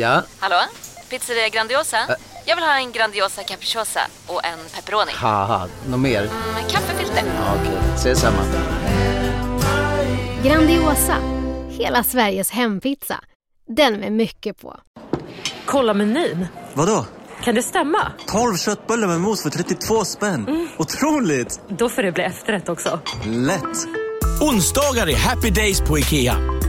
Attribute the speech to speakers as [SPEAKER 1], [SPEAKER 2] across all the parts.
[SPEAKER 1] Ja,
[SPEAKER 2] Hallå? Pizzeria Grandiosa? Jag vill ha en Grandiosa capriciosa och en pepperoni.
[SPEAKER 1] haha, något mer?
[SPEAKER 2] Med kaffefilter.
[SPEAKER 1] Ja, Okej, ses samma.
[SPEAKER 3] Grandiosa, hela Sveriges hempizza. Den med mycket på.
[SPEAKER 4] Kolla menyn.
[SPEAKER 5] Vadå?
[SPEAKER 4] Kan det stämma?
[SPEAKER 5] 12 köttbullar med mos för 32 spänn. Otroligt!
[SPEAKER 4] Då får det bli efterrätt också.
[SPEAKER 5] Lätt!
[SPEAKER 6] Onsdagar är happy days på IKEA.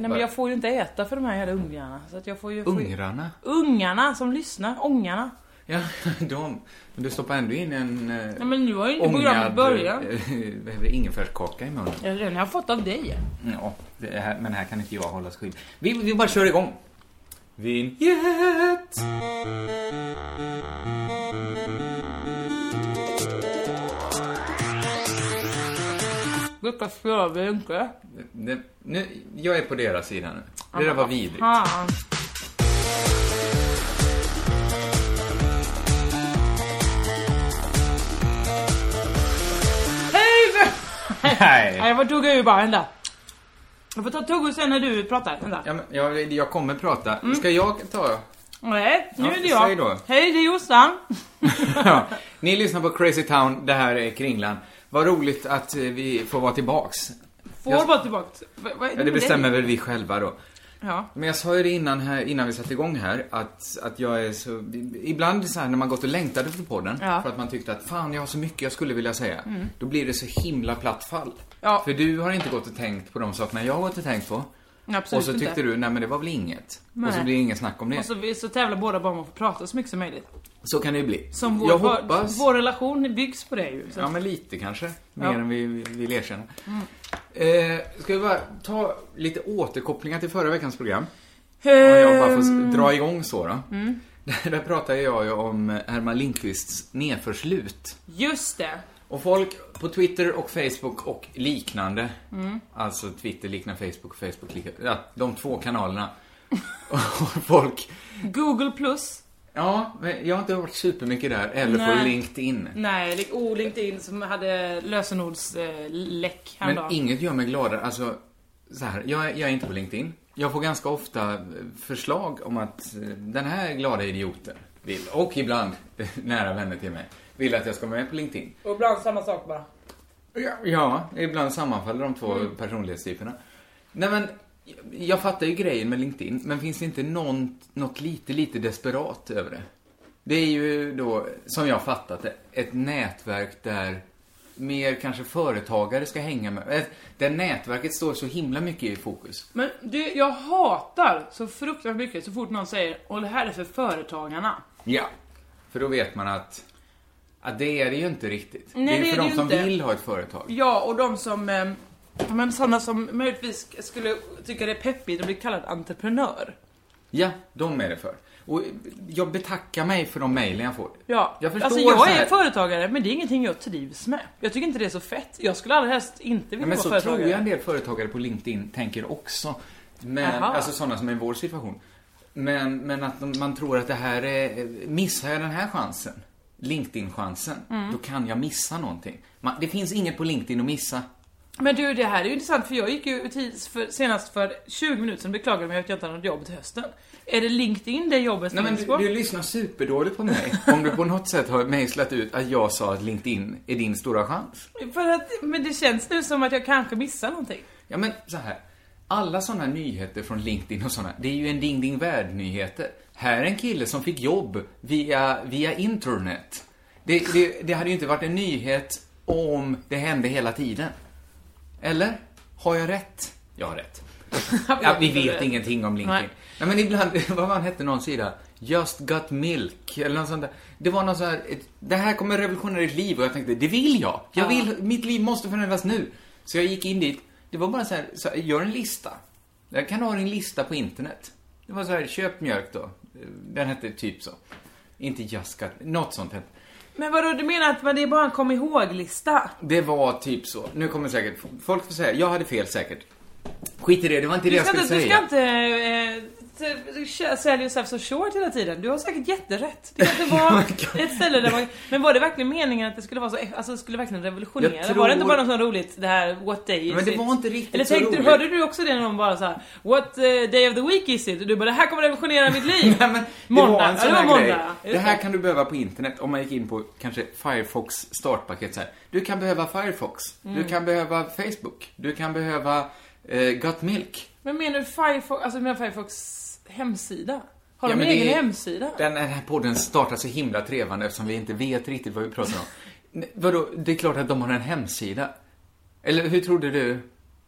[SPEAKER 7] Nej men jag får ju inte äta för de här jävla ungarna. Så att jag får ju... Får ju...
[SPEAKER 8] Ungrarna?
[SPEAKER 7] Ungarna som lyssnar, ångarna.
[SPEAKER 8] Ja, de. Men du stoppar ändå in en... Eh,
[SPEAKER 7] Nej men nu har ju inte programmet börjat.
[SPEAKER 8] det, ingefärskaka i munnen.
[SPEAKER 7] Ja, Den har jag fått av dig.
[SPEAKER 8] Ja, det här, men här kan inte jag hålla skit. Vi, vi bara kör igång. Vinjett!
[SPEAKER 7] Vilka stör vi inte?
[SPEAKER 8] Det, nu, jag är på deras sida nu. Det där var vidrigt.
[SPEAKER 7] Fan. Hej!
[SPEAKER 8] Nej.
[SPEAKER 7] Nej, jag får tugga ur bara, vänta. Jag får ta tugga sen när du pratar, vänta.
[SPEAKER 8] Ja, men, jag, jag kommer prata. Ska jag ta?
[SPEAKER 7] Nej, nu
[SPEAKER 8] Ja,
[SPEAKER 7] är det jag.
[SPEAKER 8] då.
[SPEAKER 7] Hej, det är Jossan.
[SPEAKER 8] ja. Ni lyssnar på Crazy Town. Det här är Kringlan. Vad roligt att eh, vi får vara tillbaks.
[SPEAKER 7] Får
[SPEAKER 8] Jag-
[SPEAKER 7] vara tillbaka. Vad- vad är
[SPEAKER 8] Ja, det bestämmer väl vi själva då.
[SPEAKER 7] Ja.
[SPEAKER 8] Men jag sa ju det innan, här, innan vi satte igång här, att, att jag är så... Ibland så här, när man gått och längtat efter podden,
[SPEAKER 7] Ja.
[SPEAKER 8] för att man tyckte att fan, jag har så mycket jag skulle vilja säga. Då blir det så himla platt fall.
[SPEAKER 7] Ja.
[SPEAKER 8] För du har inte gått och tänkt på de sakerna jag har gått och tänkt på.
[SPEAKER 7] Absolut
[SPEAKER 8] och så tyckte
[SPEAKER 7] inte.
[SPEAKER 8] du, nej men det var väl inget.
[SPEAKER 7] Nej.
[SPEAKER 8] Och så blir det inget snack om det.
[SPEAKER 7] Och så, så tävlar båda bara om att få prata så mycket som möjligt.
[SPEAKER 8] Så kan det ju bli.
[SPEAKER 7] Som vår,
[SPEAKER 8] jag hoppas...
[SPEAKER 7] vår relation byggs på det ju. Så.
[SPEAKER 8] Ja, men lite kanske. Mer
[SPEAKER 7] Ja. Mm.
[SPEAKER 8] än vi vi vill erkänna. Eh, ska vi bara ta lite återkopplingar till förra veckans program? Om jag bara
[SPEAKER 7] Ehm,
[SPEAKER 8] får dra igång så då.
[SPEAKER 7] Mm.
[SPEAKER 8] Där, där pratade jag ju om Herman Lindqvists nedförslut.
[SPEAKER 7] Just det.
[SPEAKER 8] Och folk på Twitter och Facebook och liknande,
[SPEAKER 7] Mm.
[SPEAKER 8] alltså Twitter liknar Facebook och Facebook liknar, ja, de två kanalerna. och folk,
[SPEAKER 7] Google plus.
[SPEAKER 8] Ja, men jag har inte varit supermycket där, eller på
[SPEAKER 7] Nej.
[SPEAKER 8] LinkedIn.
[SPEAKER 7] Nej, oh, LinkedIn som hade lösenordsläck
[SPEAKER 8] Men
[SPEAKER 7] häromdagen.
[SPEAKER 8] inget gör mig gladare. Alltså, så här, jag, är- jag är inte på LinkedIn. Jag får ganska ofta eh, förslag om att eh, den här glada idioten vill, och ibland nära vänner till mig, vill att jag ska vara med på LinkedIn.
[SPEAKER 7] Och ibland samma sak bara.
[SPEAKER 8] Ja, ja ibland sammanfaller de två
[SPEAKER 7] Mm.
[SPEAKER 8] personlighetstyperna. Nej men, jag fattar ju grejen med LinkedIn, men finns det inte någon, något lite, lite desperat över det? Det är ju då, som jag fattat det, ett nätverk där mer kanske företagare ska hänga med. Där nätverket står så himla mycket i fokus.
[SPEAKER 7] Men du, jag hatar så fruktansvärt mycket så fort någon säger och det här är för företagarna.
[SPEAKER 8] Ja. För då vet man att, att det är det ju inte riktigt.
[SPEAKER 7] Nej,
[SPEAKER 8] det är
[SPEAKER 7] det
[SPEAKER 8] för
[SPEAKER 7] det
[SPEAKER 8] de som
[SPEAKER 7] inte.
[SPEAKER 8] vill ha ett företag.
[SPEAKER 7] Ja, och de som, eh, men sådana som möjligtvis skulle tycka det är peppigt att bli kallad entreprenör.
[SPEAKER 8] Ja, de är det för. Och jag betackar mig för de mejlen jag får.
[SPEAKER 7] Ja,
[SPEAKER 8] Jag förstår
[SPEAKER 7] alltså jag
[SPEAKER 8] så
[SPEAKER 7] är företagare men det är ingenting jag trivs med. Jag tycker inte det är så fett. Jag skulle allra helst inte
[SPEAKER 8] Ja,
[SPEAKER 7] vilja
[SPEAKER 8] men
[SPEAKER 7] vara
[SPEAKER 8] så
[SPEAKER 7] företagare.
[SPEAKER 8] tror jag en del företagare på LinkedIn tänker också. Men, alltså sådana som är i vår situation. Men, men att de- man tror att det här är, missar jag den här chansen, LinkedIn-chansen,
[SPEAKER 7] Mm.
[SPEAKER 8] då kan jag missa någonting. Man, det finns inget på LinkedIn att missa.
[SPEAKER 7] Men du, det här är ju intressant för jag gick ju för, senast för 20 minuter sedan beklagade mig att jag inte hade något jobb till hösten. Är det LinkedIn det jobbet
[SPEAKER 8] Nej, men du, du lyssnar superdåligt på mig. Om du på något sätt har mejslat ut att jag sa att LinkedIn är din stora chans.
[SPEAKER 7] För att, men det känns nu som att jag kanske missar någonting.
[SPEAKER 8] Ja, men så här. Alla sådana nyheter från LinkedIn och sådana, det är ju en ding ding värld-nyheter. Här är en kille som fick jobb via, via internet. Det, det, det hade ju inte varit en nyhet om det hände hela tiden. Eller? Har jag rätt? Jag har rätt. Ja, vi vet ingenting om LinkedIn.
[SPEAKER 7] Nej.
[SPEAKER 8] Nej. men ibland, vad man hette någon sida? Just got milk, eller något sånt där. Det var något så här, det här kommer revolutionera ditt liv och jag tänkte, det vill jag. Jag
[SPEAKER 7] Ja.
[SPEAKER 8] vill, mitt liv måste förändras nu. Så jag gick in dit, det var bara så här, så här, gör en lista. Jag kan ha en lista på internet. Det var så här, köp mjölk då. Den hette typ så. Inte Jaskat, något sånt hette.
[SPEAKER 7] Men vadå, du menar att det är bara en kom ihåg-lista?
[SPEAKER 8] Det var typ så. Nu kommer säkert folk få säga, jag hade fel säkert. Skit i det, det var inte det
[SPEAKER 7] Du
[SPEAKER 8] jag
[SPEAKER 7] ska
[SPEAKER 8] skulle
[SPEAKER 7] inte, du
[SPEAKER 8] säga.
[SPEAKER 7] ska inte eh, sälja yourself so short hela tiden. Du har säkert jätterätt. Det kanske var ett ställe där man... Men var det verkligen meningen att det skulle vara så... Alltså det skulle verkligen revolutionera?
[SPEAKER 8] Tror-
[SPEAKER 7] Var det inte bara något sånt roligt, det här What day is
[SPEAKER 8] Men det
[SPEAKER 7] it?
[SPEAKER 8] var inte riktigt
[SPEAKER 7] Eller
[SPEAKER 8] så
[SPEAKER 7] tänkte,
[SPEAKER 8] roligt.
[SPEAKER 7] hörde du också det när någon bara så här, What eh, day of the week is it? Och du bara, det här kommer revolutionera mitt liv.
[SPEAKER 8] Nej, men det
[SPEAKER 7] måndag.
[SPEAKER 8] var en
[SPEAKER 7] Ja,
[SPEAKER 8] sån
[SPEAKER 7] det var
[SPEAKER 8] här grej.
[SPEAKER 7] Just
[SPEAKER 8] Det här kan du behöva på internet om man gick in på kanske Firefox startpaket så här. Du kan behöva Firefox. Du
[SPEAKER 7] Mm.
[SPEAKER 8] kan behöva Facebook. Du kan behöva eh, Got Milk.
[SPEAKER 7] Men menar du Firefox, alltså menar Firefox hemsida? Har
[SPEAKER 8] Ja,
[SPEAKER 7] de
[SPEAKER 8] men
[SPEAKER 7] en egen
[SPEAKER 8] är-
[SPEAKER 7] hemsida?
[SPEAKER 8] Den här podden startar så himla trevande eftersom vi inte vet riktigt vad vi pratar om. Vadå, det är klart att de har en hemsida. Eller hur trodde du?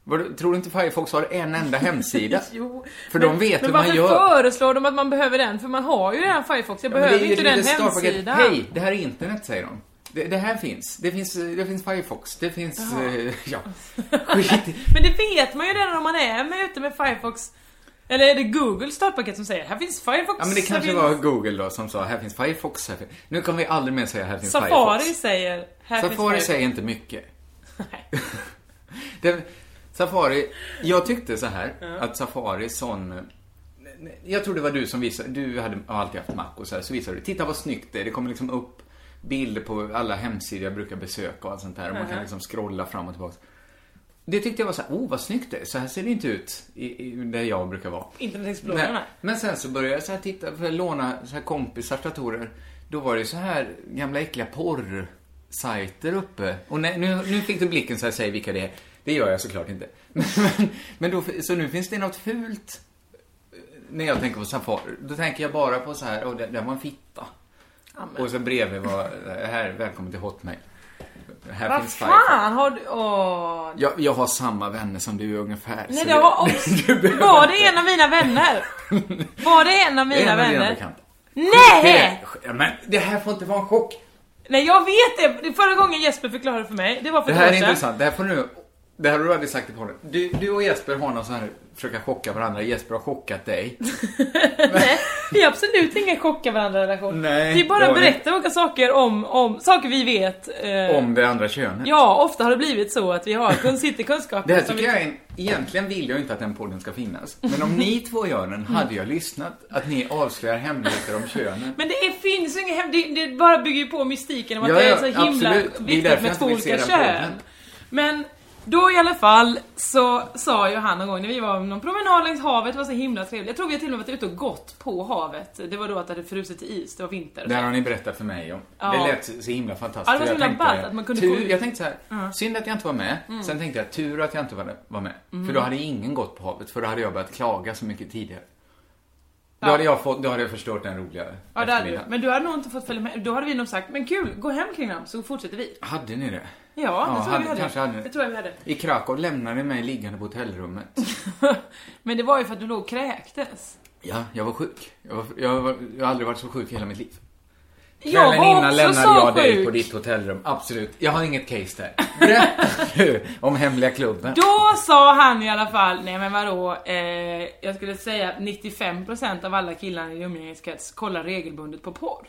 [SPEAKER 8] Vadå, tror du inte Firefox har en enda hemsida?
[SPEAKER 7] Jo.
[SPEAKER 8] För
[SPEAKER 7] men,
[SPEAKER 8] de vet
[SPEAKER 7] men
[SPEAKER 8] hur man
[SPEAKER 7] varför
[SPEAKER 8] gör.
[SPEAKER 7] föreslår de att man behöver den? För man har ju redan Firefox. Jag
[SPEAKER 8] Ja, men
[SPEAKER 7] behöver
[SPEAKER 8] ju
[SPEAKER 7] inte den hemsidan.
[SPEAKER 8] Hej, det här är internet, säger de. Det, det här finns. Det finns, det finns Firefox. Det finns, eh, ja. Skit
[SPEAKER 7] Men det vet man ju redan om man är med ute med Firefox. Eller är det Google startpaket som säger här finns Firefox?
[SPEAKER 8] Ja men det kanske
[SPEAKER 7] finns
[SPEAKER 8] var Google då som sa här finns Firefox. Här finns... Nu kommer vi aldrig mer säga här finns
[SPEAKER 7] Safari
[SPEAKER 8] Firefox.
[SPEAKER 7] säger här finns
[SPEAKER 8] Safari
[SPEAKER 7] Firefox.
[SPEAKER 8] säger inte mycket. det, Safari, jag tyckte så här att Safari sån... Jag tror det var du som visade, du hade alltid haft Mac och så här, så visade du, titta vad snyggt det är, det kommer liksom upp bilder på alla hemsidor jag brukar besöka och allt sånt där. Och man kan liksom scrolla fram och tillbaka. Det tyckte jag var så här, oh vad snyggt det är, så här ser det inte ut i, i, där jag brukar vara.
[SPEAKER 7] Internet Explorer
[SPEAKER 8] Nej. Men sen så började jag så här titta, för att låna så här kompisars datorer. Då var det så här gamla äckliga porrsajter uppe. Och nej, nu, nu fick du blicken så här, säg vilka det är. Det gör jag såklart inte. Men, men då, så nu finns det något fult eh, när jag tänker på Safari. Då tänker jag bara på så här, oh, det, det var en fitta. Och så bredvid var, här, välkommen till Hotmail. Här
[SPEAKER 7] Vad
[SPEAKER 8] finns
[SPEAKER 7] fan har du... Åh.
[SPEAKER 8] Jag, jag har samma vänner som du ungefär.
[SPEAKER 7] Nej det var också... Var det en av mina vänner? Var det en av
[SPEAKER 8] Det
[SPEAKER 7] mina
[SPEAKER 8] en av
[SPEAKER 7] vänner?
[SPEAKER 8] bekanta.
[SPEAKER 7] Nej!
[SPEAKER 8] Ja, Men det här får inte vara en chock.
[SPEAKER 7] Nej jag vet det! Det Förra gången Jesper förklarade för mig, det var för
[SPEAKER 8] Det här är intressant. Det här får nu... Det här har du aldrig sagt i podden. Du, du och Jesper har någon sån här, försöka chocka varandra. Jesper har chockat dig.
[SPEAKER 7] Nej, vi har absolut ingen chocka varandra relation.
[SPEAKER 8] Nej,
[SPEAKER 7] vi bara berättar olika saker om, om saker vi vet. eh,
[SPEAKER 8] Om det andra könet.
[SPEAKER 7] Ja, ofta har det blivit så att vi har sitter kunskaper
[SPEAKER 8] Det här tycker
[SPEAKER 7] vi...
[SPEAKER 8] jag är en, Egentligen vill jag inte att den podden ska finnas. Men om ni två gör den, hade jag lyssnat. Att ni avslöjar hemligheter om könen.
[SPEAKER 7] Men det är, finns ju inget hem... Det, det bara bygger ju på mystiken om att
[SPEAKER 8] Ja,
[SPEAKER 7] det är
[SPEAKER 8] ja,
[SPEAKER 7] så himla
[SPEAKER 8] är
[SPEAKER 7] viktigt med två olika kön. Men då i alla fall så sa ju han någon gång när vi var på någon promenad längs havet, det var så himla trevligt. Jag tror vi har till och med varit ute och gått på havet. Det var då att det hade frusit till is, det var vinter.
[SPEAKER 8] Det här har ni berättat för mig om.
[SPEAKER 7] Ja.
[SPEAKER 8] Det lät så himla fantastiskt.
[SPEAKER 7] Ja, det var så
[SPEAKER 8] Jag
[SPEAKER 7] himla
[SPEAKER 8] tänkte,
[SPEAKER 7] ballt att man kunde
[SPEAKER 8] tur,
[SPEAKER 7] få ut-
[SPEAKER 8] Jag tänkte så här,
[SPEAKER 7] Ja.
[SPEAKER 8] synd att jag inte var med.
[SPEAKER 7] Mm.
[SPEAKER 8] Sen tänkte jag, tur att jag inte var, var med.
[SPEAKER 7] Mm.
[SPEAKER 8] För då hade ingen gått på havet, för då hade jag börjat klaga så mycket tidigare. Då, hade jag fått, då hade jag förstört den roliga
[SPEAKER 7] Ja, det hade du. Men du hade nog inte fått följa med. Då hade vi nog sagt, men kul, gå hem kring dem så fortsätter vi.
[SPEAKER 8] Hade ni det?
[SPEAKER 7] Ja, det tror jag vi hade.
[SPEAKER 8] Kanske hade ni.
[SPEAKER 7] Det tror jag vi hade.
[SPEAKER 8] I Krakow lämnade ni mig liggande på hotellrummet.
[SPEAKER 7] Men det var ju för att du låg och kräktes.
[SPEAKER 8] Ja, jag var sjuk. Jag, var, jag, var, jag har aldrig varit så sjuk i hela mitt liv. Kvällen innan lämnade jag dig
[SPEAKER 7] sjuk.
[SPEAKER 8] på ditt hotellrum. Absolut. Jag har inget case där. Berätta nu om hemliga klubben.
[SPEAKER 7] Då sa han i alla fall, nej men vadå, eh, jag skulle säga att 95% av alla killar i umgängeskrets kollar regelbundet på porr.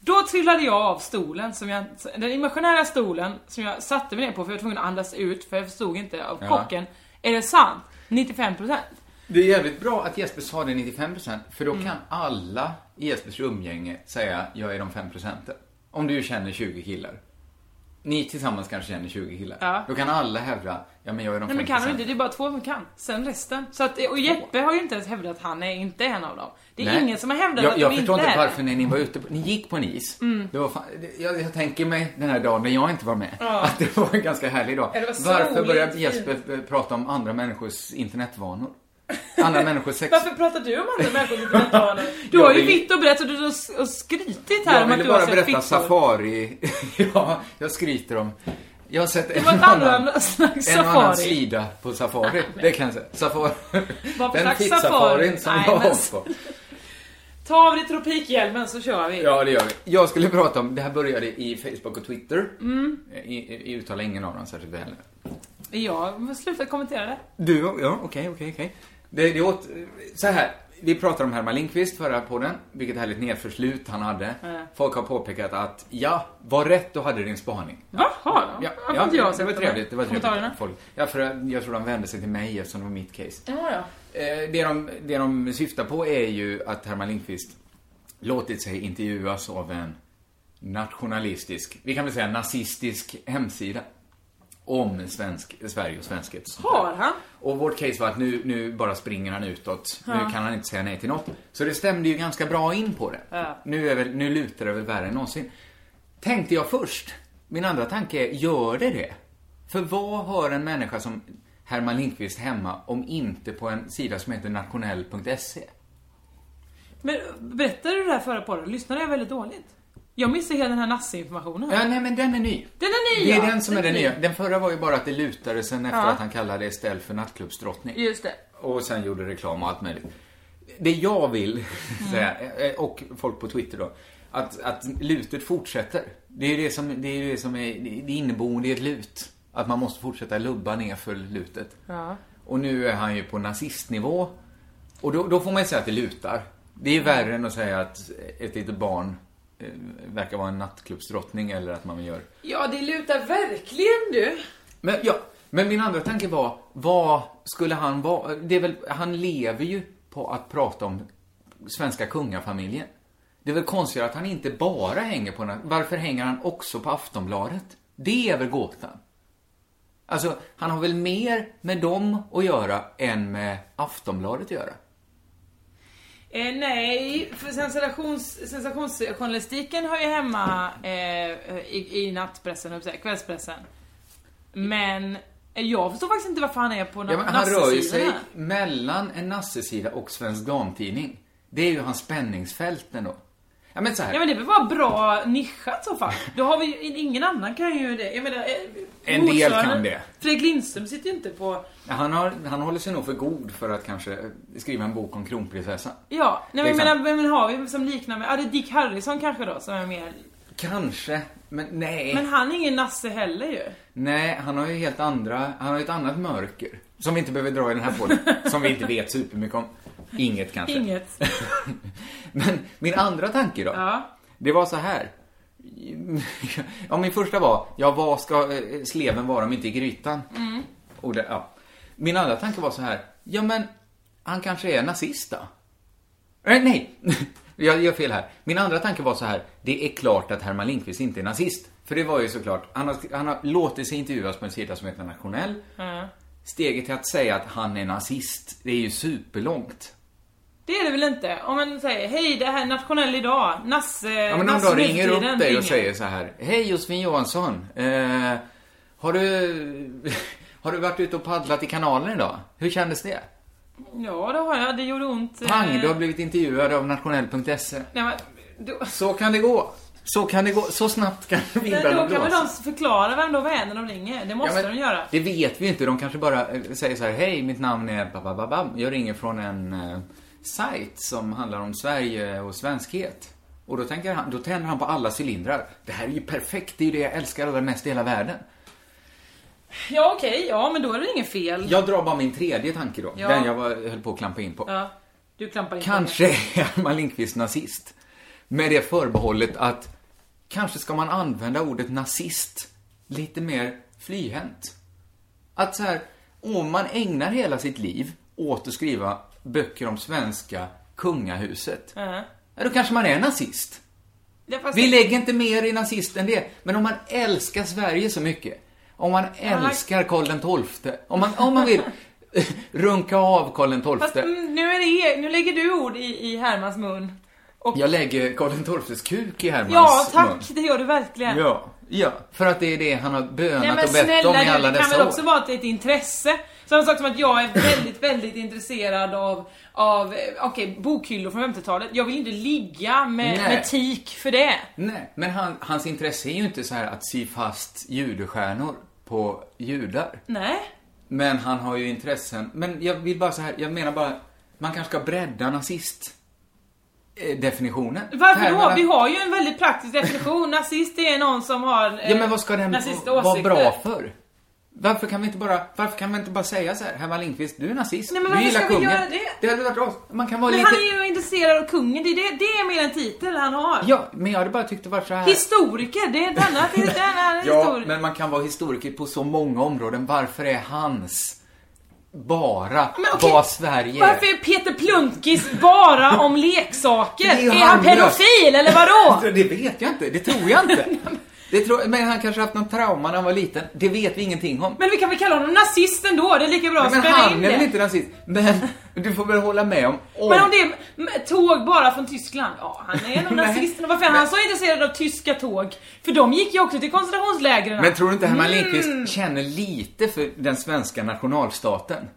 [SPEAKER 7] Då trillade jag av stolen, som jag, den imaginära stolen som jag satte mig ner på för jag var tvungen att andas ut för jag förstod inte av
[SPEAKER 8] Ja.
[SPEAKER 7] chocken. Är det sant? 95%?
[SPEAKER 8] Det är jävligt bra att Jesper sa det 95% för då
[SPEAKER 7] Mm.
[SPEAKER 8] kan alla i Jespers umgänge säga jag är de 5 procenten. Om du känner 20 killar. Ni tillsammans kanske känner 20 killar.
[SPEAKER 7] Ja.
[SPEAKER 8] Då kan alla hävda, ja men jag är de 5
[SPEAKER 7] Nej men kan de inte, det är bara två som kan. Sen resten. Så att, och Jeppe har ju inte ens hävdat att han är inte en av dem. Det är
[SPEAKER 8] Nej.
[SPEAKER 7] ingen som har hävdat
[SPEAKER 8] jag,
[SPEAKER 7] att
[SPEAKER 8] jag
[SPEAKER 7] de
[SPEAKER 8] förstår
[SPEAKER 7] inte
[SPEAKER 8] inte
[SPEAKER 7] är
[SPEAKER 8] varför när ni var ute på, ni gick på en is.
[SPEAKER 7] Mm.
[SPEAKER 8] Det var fan, jag, jag tänker mig den här dagen när jag inte var med.
[SPEAKER 7] Ja.
[SPEAKER 8] Att det var en ganska härlig dag. Varför började Jesper prata om andra människors internetvanor? Andra människors sex...
[SPEAKER 7] Varför pratar du om andra människors internetvanor? Du
[SPEAKER 8] Jag
[SPEAKER 7] har ju
[SPEAKER 8] vill-
[SPEAKER 7] vitt och brett och du har och skrytit här
[SPEAKER 8] Jag
[SPEAKER 7] om att
[SPEAKER 8] ville
[SPEAKER 7] du har
[SPEAKER 8] bara
[SPEAKER 7] sett
[SPEAKER 8] berätta
[SPEAKER 7] fittor.
[SPEAKER 8] Safari. ja, jag skryter om... Jag har sett en annan,
[SPEAKER 7] annan
[SPEAKER 8] en annan
[SPEAKER 7] safari.
[SPEAKER 8] slida på Safari. Det kan jag säga. Safari.
[SPEAKER 7] Vad för
[SPEAKER 8] Den fitt-safarin
[SPEAKER 7] safari?
[SPEAKER 8] som
[SPEAKER 7] Nej,
[SPEAKER 8] jag
[SPEAKER 7] men-
[SPEAKER 8] har på.
[SPEAKER 7] Ta av dig tropikhjälmen så kör vi.
[SPEAKER 8] Ja, det gör vi. Jag skulle prata om, det här började i Facebook och Twitter.
[SPEAKER 7] Mm.
[SPEAKER 8] I uttalar ingen av dem särskilt väl.
[SPEAKER 7] Jag har slutat kommentera det.
[SPEAKER 8] Du, ja, okej, okej, okej. Det, det åt, så här. vi pratade om Herman Lindqvist förra podden, vilket härligt nedförslut han hade.
[SPEAKER 7] Ja.
[SPEAKER 8] Folk har påpekat att, ja, var rätt du hade din spaning.
[SPEAKER 7] Jaha,
[SPEAKER 8] Ja, ja
[SPEAKER 7] inte jag
[SPEAKER 8] det var trevligt. Det var trevligt. Folk, ja, för jag, tror de vände sig till mig eftersom det var mitt case.
[SPEAKER 7] Ja, ja.
[SPEAKER 8] Eh, det, de, det de syftar på är ju att Herman Lindqvist låtit sig intervjuas av en nationalistisk, vi kan väl säga nazistisk hemsida om svensk, Sverige och svenskhet.
[SPEAKER 7] Har han?
[SPEAKER 8] Och vårt case var att nu, nu bara springer han utåt. Nu
[SPEAKER 7] Ja.
[SPEAKER 8] kan han inte säga nej till något. Så det stämde ju ganska bra in på det.
[SPEAKER 7] Ja.
[SPEAKER 8] Nu, är väl, nu lutar det väl värre än någonsin. Tänkte jag först. Min andra tanke är, gör det det? För vad har en människa som Herman Lindqvist hemma om inte på en sida som heter nationell.se?
[SPEAKER 7] Men berättade du det här förra podden? Lyssnade jag väldigt dåligt? Jag missade hela den här nasse-informationen.
[SPEAKER 8] Ja, nej men den är ny.
[SPEAKER 7] Den är ny
[SPEAKER 8] Det är
[SPEAKER 7] ja.
[SPEAKER 8] den som är den
[SPEAKER 7] ny.
[SPEAKER 8] nya. Den förra var ju bara att det lutade sen efter
[SPEAKER 7] Ja.
[SPEAKER 8] att han kallade Estelle för nattklubbsdrottning.
[SPEAKER 7] Just det.
[SPEAKER 8] Och sen gjorde reklam och allt möjligt. Det jag vill säga, eh, och folk på Twitter då, att, att lutet fortsätter. Det är det som, det är det som är, det inneboende i ett lut. Att man måste fortsätta lubba ner för lutet.
[SPEAKER 7] Ja.
[SPEAKER 8] Och nu är han ju på nazistnivå. Och då, då får man ju säga att det lutar. Det är ju värre än att säga att ett litet barn verkar vara en nattklubbsdrottning eller att man gör
[SPEAKER 7] Ja, det lutar verkligen du.
[SPEAKER 8] men, ja, men min andra tanke var, vad skulle han vara? Det är väl, han lever ju på att prata om svenska kungafamiljen. Det är väl konstigt att han inte bara hänger på den. Varför hänger han också på Aftonbladet? Det är väl gåtan. Alltså, han har väl mer med dem att göra än med Aftonbladet att göra?
[SPEAKER 7] Eh, nej, för sensations, sensationsjournalistiken har ju hemma eh, i, i nattpressen, kvällspressen. Men eh, jag förstår faktiskt inte varför han är på
[SPEAKER 8] Ja, han rör ju sig mellan en nassesida och Svensk Damtidning. Det är ju hans spänningsfält ändå. Ja, men så här.
[SPEAKER 7] Ja men det är väl bara bra nischat så fall. Då har vi ju, ingen annan kan ju det. Jag menar, eh,
[SPEAKER 8] En del kan det.
[SPEAKER 7] Fredrik Lindström sitter ju inte på...
[SPEAKER 8] Han, har, han håller sig nog för god för att kanske skriva en bok om kronprinsessan.
[SPEAKER 7] Ja, nej, men
[SPEAKER 8] Liksom.
[SPEAKER 7] vem har vi som liknar med... Ja, det är Dick Harrison kanske då som är mer...
[SPEAKER 8] Kanske, men nej.
[SPEAKER 7] Men han är ingen nasse heller ju.
[SPEAKER 8] Nej, han har ju helt andra, han har ju ett annat mörker. Som vi inte behöver dra i den här podden. som vi inte vet supermycket om. Inget kanske.
[SPEAKER 7] Inget.
[SPEAKER 8] Men min andra tanke då?
[SPEAKER 7] Ja.
[SPEAKER 8] Det var så här. Ja, min första var, ja vad ska eh, sleven vara om inte i grytan?
[SPEAKER 7] Mm.
[SPEAKER 8] Och det, ja. Min andra tanke var så här, ja men han kanske är nazist då? Nej, nej. Jag gör fel här. Min andra tanke var så här, det är klart att Herman Lindqvist inte är nazist. För det var ju såklart, han har, han har låtit sig intervjuas på en sida som heter Nationell.
[SPEAKER 7] Ja.
[SPEAKER 8] Steget till att säga att han är nazist, det är ju superlångt.
[SPEAKER 7] Det är det väl inte? Om man säger, hej det här är nationell idag, Nasse...
[SPEAKER 8] Ja, men
[SPEAKER 7] Nasse
[SPEAKER 8] dag ringer upp dig
[SPEAKER 7] ringer.
[SPEAKER 8] och säger så här. Hej Josefin Johansson. Eh, har du... Har du varit ute och paddlat i kanalen idag? Hur kändes det?
[SPEAKER 7] Ja, det har jag. Det gjorde ont. eh,
[SPEAKER 8] Pang, du har blivit intervjuad av nationell.se.
[SPEAKER 7] Nej, men, då,
[SPEAKER 8] Så kan det gå. Så kan det gå. Så snabbt kan vindarna
[SPEAKER 7] då kan väl de förklara vem de är när de ringer? Det måste
[SPEAKER 8] Ja,
[SPEAKER 7] de göra.
[SPEAKER 8] Det vet vi inte. De kanske bara eh, säger så här. Hej, mitt namn är babababam. Jag ringer från en eh, sajt som handlar om Sverige och svenskhet. Och då, tänker han, då tänder han på alla cylindrar. Det här är ju perfekt. Det är ju det jag älskar allra mest i hela världen.
[SPEAKER 7] Ja, okej. Ja, men då är det inget fel.
[SPEAKER 8] Jag drar bara min tredje tanke då.
[SPEAKER 7] Ja.
[SPEAKER 8] Den jag var, höll på att klampa in på.
[SPEAKER 7] Ja, du klampar in på
[SPEAKER 8] Kanske är Herman Lindqvist nazist. Med det förbehållet att kanske ska man använda ordet nazist lite mer flyhänt. Att så här, om man ägnar hela sitt liv åt att skriva böcker om svenska kungahuset,
[SPEAKER 7] det. Ja.
[SPEAKER 8] ja, då kanske man är nazist.
[SPEAKER 7] Ja, fast
[SPEAKER 8] Vi lägger inte mer i nazist än det. Men om man älskar Sverige så mycket, om man älskar Karl XII, om man, om man vill runka av Karl
[SPEAKER 7] Fast
[SPEAKER 8] XII.
[SPEAKER 7] mm, nu, är det, nu lägger du ord i, i Hermans mun. Och,
[SPEAKER 8] Jag lägger Karl XIIs kuk i Hermans
[SPEAKER 7] ja, tack.
[SPEAKER 8] mun.
[SPEAKER 7] Det gör du verkligen.
[SPEAKER 8] Ja, ja, för att det är det han har bönat
[SPEAKER 7] Nej
[SPEAKER 8] och bett
[SPEAKER 7] snälla
[SPEAKER 8] om i alla
[SPEAKER 7] det kan
[SPEAKER 8] dessa
[SPEAKER 7] väl
[SPEAKER 8] år.
[SPEAKER 7] också vara det ett intresse. Samma sak som att jag är väldigt, väldigt intresserad av, av eh, okej, bokhyllor från 50-talet. Jag vill inte ligga med,
[SPEAKER 8] Nej.
[SPEAKER 7] med tik för det.
[SPEAKER 8] Nej, men han, hans intresse är ju inte så här att sy fast judestjärnor på judar.
[SPEAKER 7] Nej.
[SPEAKER 8] Men han har ju intressen. Men jag vill bara så här, jag menar bara, man kanske ska bredda nazist eh, definitionen.
[SPEAKER 7] Varför då? Vi har ju en väldigt praktisk definition. Nazist är någon som har eh,
[SPEAKER 8] Ja, men vad ska den
[SPEAKER 7] nazista
[SPEAKER 8] vara bra för? Varför kan vi inte bara, varför kan man inte bara säga så här, Herman Lindqvist, du är nazist,
[SPEAKER 7] Nej, men
[SPEAKER 8] du gillar
[SPEAKER 7] ska vi
[SPEAKER 8] kungen.
[SPEAKER 7] göra det?
[SPEAKER 8] Det hade varit ras- Man kan vara
[SPEAKER 7] Men
[SPEAKER 8] lite...
[SPEAKER 7] han är ju intresserad av kungen, det är, det, det är mer en titel han har.
[SPEAKER 8] Ja, men jag hade bara tyckt det var så här...
[SPEAKER 7] Historiker, det är ett annat, det är ett annat
[SPEAKER 8] Ja,
[SPEAKER 7] historiker.
[SPEAKER 8] men man kan vara historiker på så många områden. Varför är hans bara
[SPEAKER 7] Men
[SPEAKER 8] vad Sverige
[SPEAKER 7] Varför är Peter Plunkis bara om leksaker?
[SPEAKER 8] Det är
[SPEAKER 7] Är, han pedofil eller vadå?
[SPEAKER 8] Det vet jag inte, det tror jag inte. Det tror, men han kanske haft någon trauma när han var liten. Det vet vi ingenting om.
[SPEAKER 7] Men vi kan väl kalla honom nazist ändå? Det är lika bra att
[SPEAKER 8] men
[SPEAKER 7] spela
[SPEAKER 8] han
[SPEAKER 7] in
[SPEAKER 8] är
[SPEAKER 7] det.
[SPEAKER 8] väl inte rasist? Men du får väl hålla med om... om
[SPEAKER 7] Men om det är tåg bara från Tyskland, ja han är nog nazist. Men Varför är han så intresserad av tyska tåg? För de gick ju också till koncentrationslägren.
[SPEAKER 8] Men tror du inte Herman
[SPEAKER 7] Mm.
[SPEAKER 8] Lindqvist känner lite för den svenska nationalstaten?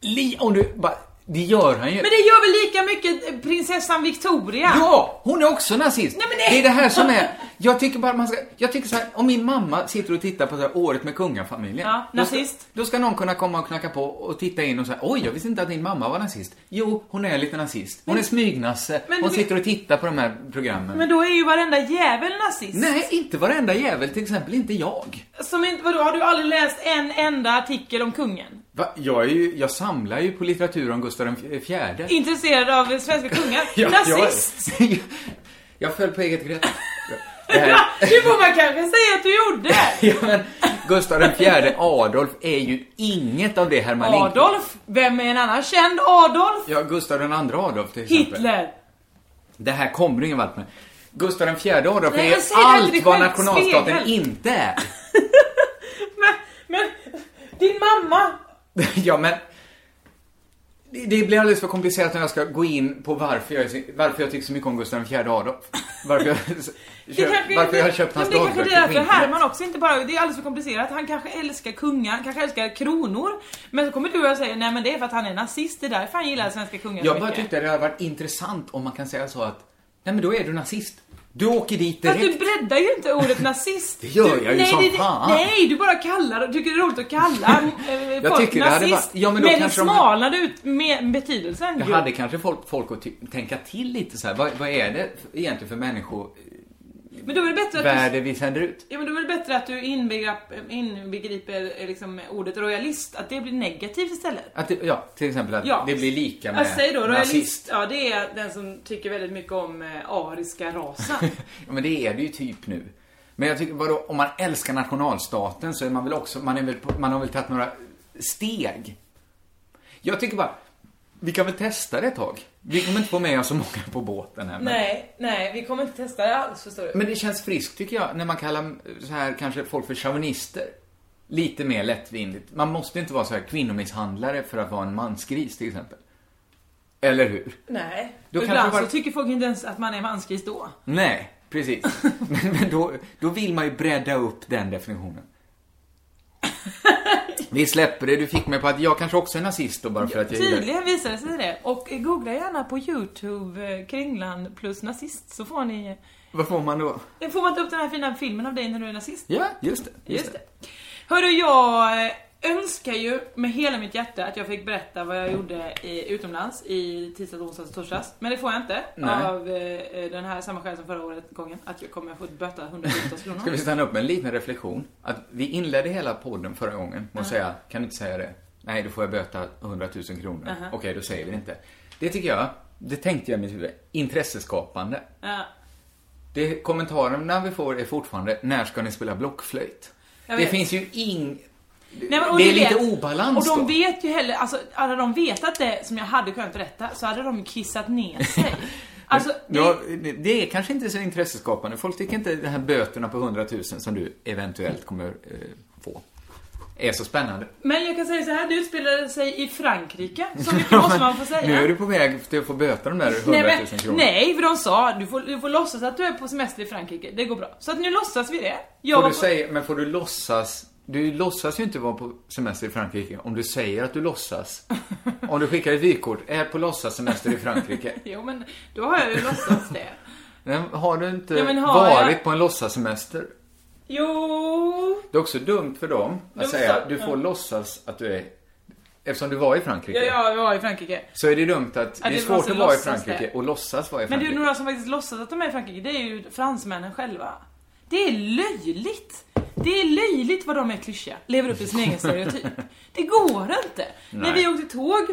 [SPEAKER 8] Li, om du bara, det gör han ju.
[SPEAKER 7] Men det gör väl lika mycket eh, prinsessan Victoria?
[SPEAKER 8] Ja, hon är också nazist.
[SPEAKER 7] Nej, men
[SPEAKER 8] det...
[SPEAKER 7] det-
[SPEAKER 8] är det här som är, jag tycker bara man ska, jag tycker så här, om min mamma sitter och tittar på så här, året med kungafamiljen.
[SPEAKER 7] Ja,
[SPEAKER 8] då ska-
[SPEAKER 7] nazist.
[SPEAKER 8] Då ska någon kunna komma och knacka på och titta in och säga, oj, jag visste inte att din mamma var nazist. Jo, hon är lite nazist. Hon är smygnasse.
[SPEAKER 7] Men
[SPEAKER 8] hon sitter och tittar på de här programmen.
[SPEAKER 7] Men då är ju varenda jävel nazist.
[SPEAKER 8] Nej, inte varenda jävel, till exempel inte jag.
[SPEAKER 7] Som inte, vadå, har du aldrig läst en enda artikel om kungen?
[SPEAKER 8] Va? Jag, är ju, jag samlar ju på litteratur om Gustav den fjärde.
[SPEAKER 7] Intresserad av svenska kungar?
[SPEAKER 8] Ja,
[SPEAKER 7] Nazist?
[SPEAKER 8] Jag, jag föll på eget grepp. Här,
[SPEAKER 7] Det får man kanske säga att du gjorde.
[SPEAKER 8] ja, men Gustav den fjärde Adolf är ju inget av det Herman Lindqvist.
[SPEAKER 7] Adolf? Vem är en annan känd Adolf?
[SPEAKER 8] Ja, Gustav den andra Adolf till exempel.
[SPEAKER 7] Hitler.
[SPEAKER 8] Det här kommer du ingen vart med. Gustav den fjärde Adolf
[SPEAKER 7] Nej,
[SPEAKER 8] är allt vad nationalstaten
[SPEAKER 7] spegel.
[SPEAKER 8] inte är.
[SPEAKER 7] Men, men, din mamma.
[SPEAKER 8] ja, men... Det blir alldeles för komplicerat när jag ska gå in på varför jag, varför jag tycker så mycket om Gustav fjärde Adolf. Varför jag, köpt, varför jag har köpt hans
[SPEAKER 7] men det kanske
[SPEAKER 8] dagböcker
[SPEAKER 7] är
[SPEAKER 8] på
[SPEAKER 7] därför. Herman också inte bara, det är alldeles för komplicerat. Han kanske älskar kungar, kanske älskar kronor. Men så kommer du och säger, nej men det är för att han är nazist, det är därför han gillar svenska kungar
[SPEAKER 8] Jag bara
[SPEAKER 7] mycket.
[SPEAKER 8] tyckte det hade varit intressant om man kan säga så att, nej men då är du nazist. Du åker dit
[SPEAKER 7] Fast
[SPEAKER 8] direkt.
[SPEAKER 7] du breddar ju inte ordet nazist.
[SPEAKER 8] Det gör
[SPEAKER 7] du,
[SPEAKER 8] jag ju
[SPEAKER 7] nej,
[SPEAKER 8] som
[SPEAKER 7] det-
[SPEAKER 8] fan.
[SPEAKER 7] Nej, du bara kallar, tycker det är roligt att kalla eh, folk
[SPEAKER 8] tycker
[SPEAKER 7] nazist.
[SPEAKER 8] varit- ja, men då
[SPEAKER 7] men
[SPEAKER 8] kanske de-
[SPEAKER 7] smalnade ut med betydelsen
[SPEAKER 8] Jag hade kanske folk, folk att tänka till lite så här. Vad, vad är det egentligen för människovärde
[SPEAKER 7] Men då är det bättre att du,
[SPEAKER 8] vi sänder ut?
[SPEAKER 7] ja, men då är det bättre att du inbegriper, inbegriper eh, liksom ordet royalist, att det blir negativt istället.
[SPEAKER 8] Att det, ja, till exempel att
[SPEAKER 7] Ja.
[SPEAKER 8] det blir lika med
[SPEAKER 7] Jag säger då, royalist,
[SPEAKER 8] nazist.
[SPEAKER 7] ja det är den som tycker väldigt mycket om eh, ariska rasen.
[SPEAKER 8] Ja, men det är det ju typ nu. Men jag tycker, vadå, om man älskar nationalstaten så är man väl också, man, är väl, man har väl tagit några steg. Jag tycker bara, vi kan väl testa det ett tag. Vi kommer inte få med oss så många på båten här. Men,
[SPEAKER 7] nej, nej, vi kommer inte testa det alls förstår du.
[SPEAKER 8] men det känns friskt tycker jag, när man kallar så här kanske folk för chauvinister. Lite mer lättvindigt. Man måste inte vara så här kvinnomisshandlare för att vara en mansgris till exempel. Eller hur?
[SPEAKER 7] Nej.
[SPEAKER 8] Då
[SPEAKER 7] ibland
[SPEAKER 8] bara-
[SPEAKER 7] så tycker folk inte ens att man är mansgris då.
[SPEAKER 8] Nej, precis. men men då, då vill man ju bredda upp den definitionen. Vi släpper det. Du fick mig på att jag kanske också är nazist då bara för att jag
[SPEAKER 7] Tydligen visar det sig det. Och googla gärna på Youtube eh, Kringlan plus nazist så får ni...
[SPEAKER 8] Vad får man då?
[SPEAKER 7] Får man inte upp den här fina filmen av dig när du är nazist?
[SPEAKER 8] Ja, just det.
[SPEAKER 7] Just det. Hörru, jag eh, önskar ju med hela mitt hjärta att jag fick berätta vad jag gjorde i, utomlands i tisdags, onsdags torsdags. Men det får jag inte.
[SPEAKER 8] Nej.
[SPEAKER 7] Av eh, den här samma skäl som förra året gången. Att jag kommer få böta 100 000 kronor.
[SPEAKER 8] Ska vi stanna upp med en liten reflektion? Att vi inledde hela podden förra gången med att säga, kan du inte säga det? Nej, då får jag böta 100 000 kronor.
[SPEAKER 7] Aha.
[SPEAKER 8] Okej, då säger vi det inte. Det tycker jag, det tänkte jag i mitt huvud, intresseskapande.
[SPEAKER 7] Ja.
[SPEAKER 8] Det, kommentarerna vi får är fortfarande, när ska ni spela blockflöjt? Det finns ju ing...
[SPEAKER 7] Nej, men,
[SPEAKER 8] det är lite
[SPEAKER 7] vet-
[SPEAKER 8] obalans
[SPEAKER 7] Och de
[SPEAKER 8] då.
[SPEAKER 7] vet ju heller, alltså hade de vetat det som jag hade kunnat berätta så hade de kissat ner sig. Alltså, det,
[SPEAKER 8] Ja, det är kanske inte så intresseskapande. Folk tycker inte de här böterna på 100 000 som du eventuellt kommer eh, få är så spännande.
[SPEAKER 7] Men jag kan säga så här, det utspelade sig i Frankrike. Så mycket måste man få säga.
[SPEAKER 8] Nu är du på väg till att få böta de där 100
[SPEAKER 7] Nej,
[SPEAKER 8] 000
[SPEAKER 7] men,
[SPEAKER 8] kronor.
[SPEAKER 7] nej, för de sa du får, du får låtsas att du är på semester i Frankrike. Det går bra. Så att nu låtsas vi det. Jag
[SPEAKER 8] Får du
[SPEAKER 7] på,
[SPEAKER 8] säga, men får du låtsas du låtsas ju inte vara på semester i Frankrike om du säger att du låtsas. Om du skickar ett vykort, är på låtsassemester i Frankrike.
[SPEAKER 7] Jo, men då har jag ju låtsats det.
[SPEAKER 8] Men har du inte
[SPEAKER 7] Ja, har
[SPEAKER 8] varit
[SPEAKER 7] jag-
[SPEAKER 8] på en låtsassemester?
[SPEAKER 7] Jo...
[SPEAKER 8] Det är också dumt för dem att säga
[SPEAKER 7] för-
[SPEAKER 8] du får
[SPEAKER 7] ja.
[SPEAKER 8] låtsas att du är... Eftersom du var i Frankrike.
[SPEAKER 7] Ja, jag var i Frankrike.
[SPEAKER 8] Så är det dumt att
[SPEAKER 7] Ja,
[SPEAKER 8] det är
[SPEAKER 7] det
[SPEAKER 8] svårt att vara i Frankrike
[SPEAKER 7] det.
[SPEAKER 8] och låtsas vara i
[SPEAKER 7] Men det är
[SPEAKER 8] Frankrike.
[SPEAKER 7] några som faktiskt låtsas att de är i Frankrike. Det är ju fransmännen själva. Det är löjligt. Det är löjligt vad de är klyschiga. Lever upp till sin egen stereotyp. Det går inte. När vi åkte tåg,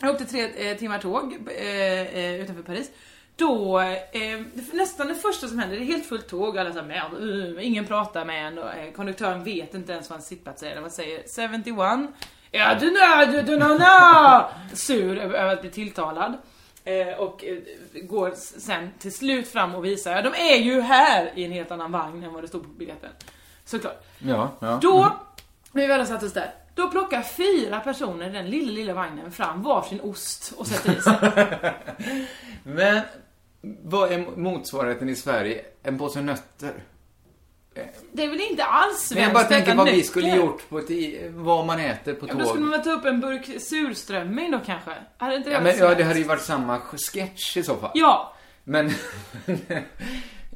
[SPEAKER 7] jag åkte tre eh, timmar tåg eh, eh, utanför Paris. Då, eh, nästan det första som händer, det är helt fullt tåg, alla säger med, uh, ingen pratar med en och eh, konduktören vet inte ens vad en sittplats är, eller vad säger 71? Ja du nö, du du nö, nö. Sur över att bli tilltalad. Eh, och eh, går sen till slut fram och visar, ja de är ju här i en helt annan vagn än vad det stod på biljetten. Såklart.
[SPEAKER 8] Ja, ja.
[SPEAKER 7] Då, när vi väl har satt oss där, då plockar fyra personer i den lilla, lilla vagnen fram varsin ost och sätter i sig.
[SPEAKER 8] Men vad är motsvarigheten i Sverige? En påse nötter?
[SPEAKER 7] Det är väl inte alls svenskt
[SPEAKER 8] Men jag bara tänker vad vi
[SPEAKER 7] nötter.
[SPEAKER 8] skulle gjort på ett, vad man äter på
[SPEAKER 7] Ja, men då skulle
[SPEAKER 8] tåg.
[SPEAKER 7] man väl ta upp en burk surströmming då kanske? Hade inte det
[SPEAKER 8] Ja, men, ja, det
[SPEAKER 7] svenskt?
[SPEAKER 8] hade ju varit samma sketch i så fall.
[SPEAKER 7] Ja,
[SPEAKER 8] Men...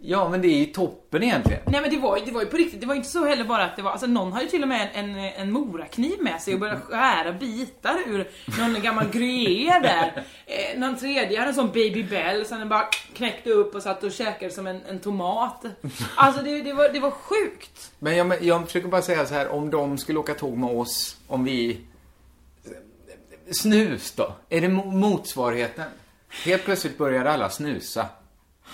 [SPEAKER 8] ja, men det är ju toppen egentligen.
[SPEAKER 7] nej men det var, ju- det var ju på riktigt, det var inte så heller bara att det var, alltså någon har ju till och med en, en, en morakniv med sig och började skära bitar ur någon gammal gruyère där. Eh, någon tredje hade en sån baby bell som den bara knäckte upp och satt och käkade som en, en tomat. Alltså det, det, var, det var sjukt.
[SPEAKER 8] Men jag, jag försöker bara säga så här, om de skulle åka tåg med oss, om vi... Snus då? Är det mo- motsvarigheten? Helt plötsligt börjar alla snusa.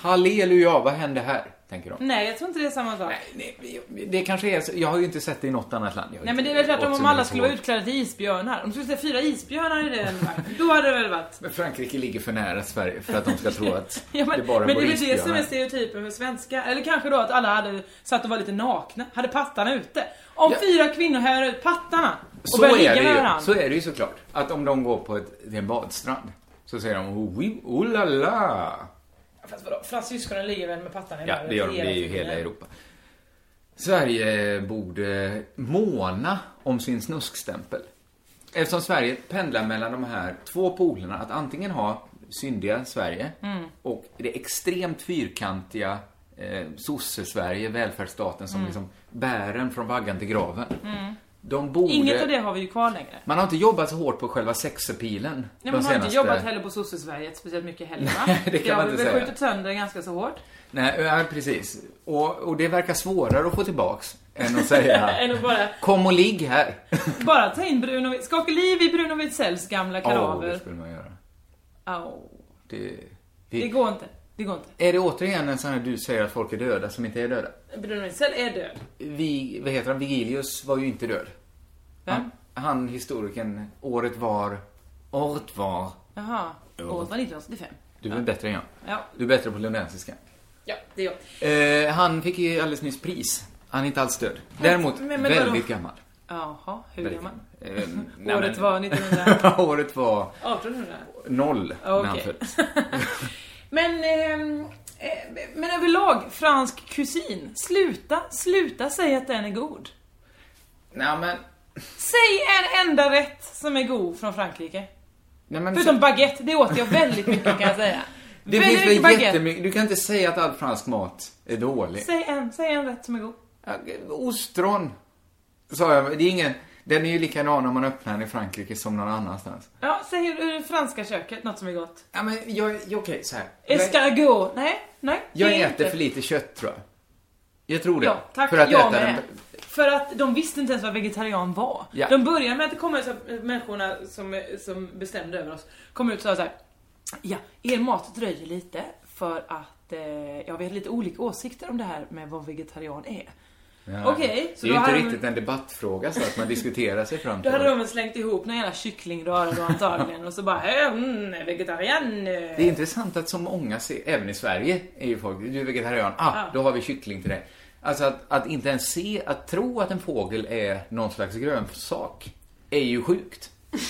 [SPEAKER 8] Halleluja, vad hände här? Tänker de.
[SPEAKER 7] Nej, jag tror inte det är samma sak.
[SPEAKER 8] Nej, det kanske är så, jag har ju inte sett det i något annat land.
[SPEAKER 7] Nej men det är väl tvärtom
[SPEAKER 8] så
[SPEAKER 7] om alla skulle vara utklädda till isbjörnar. Om du skulle se fyra isbjörnar i den vagnen, då hade det väl varit...
[SPEAKER 8] Men Frankrike ligger för nära Sverige för att de ska tro att
[SPEAKER 7] Ja, men
[SPEAKER 8] det bara
[SPEAKER 7] men det är väl det som är stereotypen för svenska. Eller kanske då att alla hade satt och var lite nakna, hade pattarna ute. Om
[SPEAKER 8] Ja.
[SPEAKER 7] fyra kvinnor hör ut pattarna och
[SPEAKER 8] Så
[SPEAKER 7] börjar ligga
[SPEAKER 8] det
[SPEAKER 7] med varandra.
[SPEAKER 8] så är det ju såklart. Att om de går på ett, en badstrand så säger de oh, oui, oh la la.
[SPEAKER 7] Fast vadå, fransyskorna ligger väl med pattarna i
[SPEAKER 8] Ja, det gör de. Det är ju hela Europa. Sverige borde måna om sin snuskstämpel. Eftersom Sverige pendlar mellan de här två polerna, att antingen ha syndiga Sverige
[SPEAKER 7] Mm.
[SPEAKER 8] och det extremt fyrkantiga eh, sosse-Sverige, välfärdsstaten som liksom bär en från vaggan till graven. De borde...
[SPEAKER 7] Inget av det har vi ju kvar längre.
[SPEAKER 8] Man har inte jobbat så hårt på själva sexapilen
[SPEAKER 7] Nej, man har inte
[SPEAKER 8] senaste...
[SPEAKER 7] jobbat heller på sosse-Sverige speciellt mycket heller va?
[SPEAKER 8] Nej, det kan
[SPEAKER 7] har
[SPEAKER 8] man inte
[SPEAKER 7] vi väl
[SPEAKER 8] säga.
[SPEAKER 7] skjutit sönder ganska så hårt.
[SPEAKER 8] Nej, ja, precis. Och, och det verkar svårare att få tillbaks än att säga
[SPEAKER 7] Än att bara,
[SPEAKER 8] Kom och ligg här.
[SPEAKER 7] bara ta in Bruno, skaka liv i Bruno Widsells gamla
[SPEAKER 8] Ja, det
[SPEAKER 7] kadaver.
[SPEAKER 8] skulle man göra.
[SPEAKER 7] Au.
[SPEAKER 8] Det,
[SPEAKER 7] Det
[SPEAKER 8] vi,
[SPEAKER 7] går inte. Det går inte.
[SPEAKER 8] är det återigen en sån här du säger att folk är döda som inte är döda?
[SPEAKER 7] Bruno Widsell är död.
[SPEAKER 8] Vi, vad heter han? Vigilius var ju inte död.
[SPEAKER 7] Vem?
[SPEAKER 8] Han, han historikern, året var... Året var...
[SPEAKER 7] Jaha. Året var 1985.
[SPEAKER 8] Du är bättre än jag.
[SPEAKER 7] Ja,
[SPEAKER 8] Du är bättre på lundensiska.
[SPEAKER 7] ja det är jag.
[SPEAKER 8] Eh, han fick ju alldeles nyss pris. Han är inte alls död. Däremot
[SPEAKER 7] Men- men
[SPEAKER 8] väldigt gammal.
[SPEAKER 7] Jaha, hur gammal?
[SPEAKER 8] Eh,
[SPEAKER 7] Året var 1900...
[SPEAKER 8] året var
[SPEAKER 7] 1800?
[SPEAKER 8] noll när han föddes.
[SPEAKER 7] Men, ehm, eh, men överlag, fransk kusin. Sluta, sluta säga att den är god.
[SPEAKER 8] Nej men...
[SPEAKER 7] Säg en enda rätt som är god från Frankrike.
[SPEAKER 8] Nej, men
[SPEAKER 7] Förutom baguette, det åt jag väldigt mycket kan jag säga.
[SPEAKER 8] det
[SPEAKER 7] väldigt
[SPEAKER 8] finns väl
[SPEAKER 7] baguette.
[SPEAKER 8] jättemycket... Du kan inte säga att all fransk mat är dålig.
[SPEAKER 7] Säg en, säg en rätt som är god.
[SPEAKER 8] Ostron, sa jag. Det är ingen... Den är ju likadan om man öppnar den i Frankrike som någon annanstans.
[SPEAKER 7] Ja, säg ur det franska köket, något som är gott.
[SPEAKER 8] Ja, men jag... jag Okej, så här.
[SPEAKER 7] Escargot. Nej, nej.
[SPEAKER 8] jag äter
[SPEAKER 7] inte.
[SPEAKER 8] för lite kött, tror jag. Jag tror det.
[SPEAKER 7] Ja, tack.
[SPEAKER 8] För att
[SPEAKER 7] jag
[SPEAKER 8] äta
[SPEAKER 7] med.
[SPEAKER 8] den...
[SPEAKER 7] För att de visste inte ens vad vegetarian var.
[SPEAKER 8] Ja.
[SPEAKER 7] De började med att det kom så här, människorna som, som bestämde över oss, kom ut och sa så här. Ja, er mat dröjer lite för att eh, ja, vi har lite olika åsikter om det här med vad vegetarian är.
[SPEAKER 8] Ja.
[SPEAKER 7] Okej, så
[SPEAKER 8] det är ju
[SPEAKER 7] då
[SPEAKER 8] inte
[SPEAKER 7] hade de-
[SPEAKER 8] riktigt en debattfråga så att man diskuterar sig fram
[SPEAKER 7] Då
[SPEAKER 8] till
[SPEAKER 7] hade
[SPEAKER 8] det.
[SPEAKER 7] de slängt ihop någon jävla kycklingröra då antagligen och så bara mm, vegetarian.
[SPEAKER 8] Det är intressant att så många ser, även i Sverige är ju folk, du är vegetarian, ah,
[SPEAKER 7] Ja.
[SPEAKER 8] då har vi kyckling till dig. Alltså att, att inte ens se, att tro att en fågel är någon slags grönsak, är ju sjukt.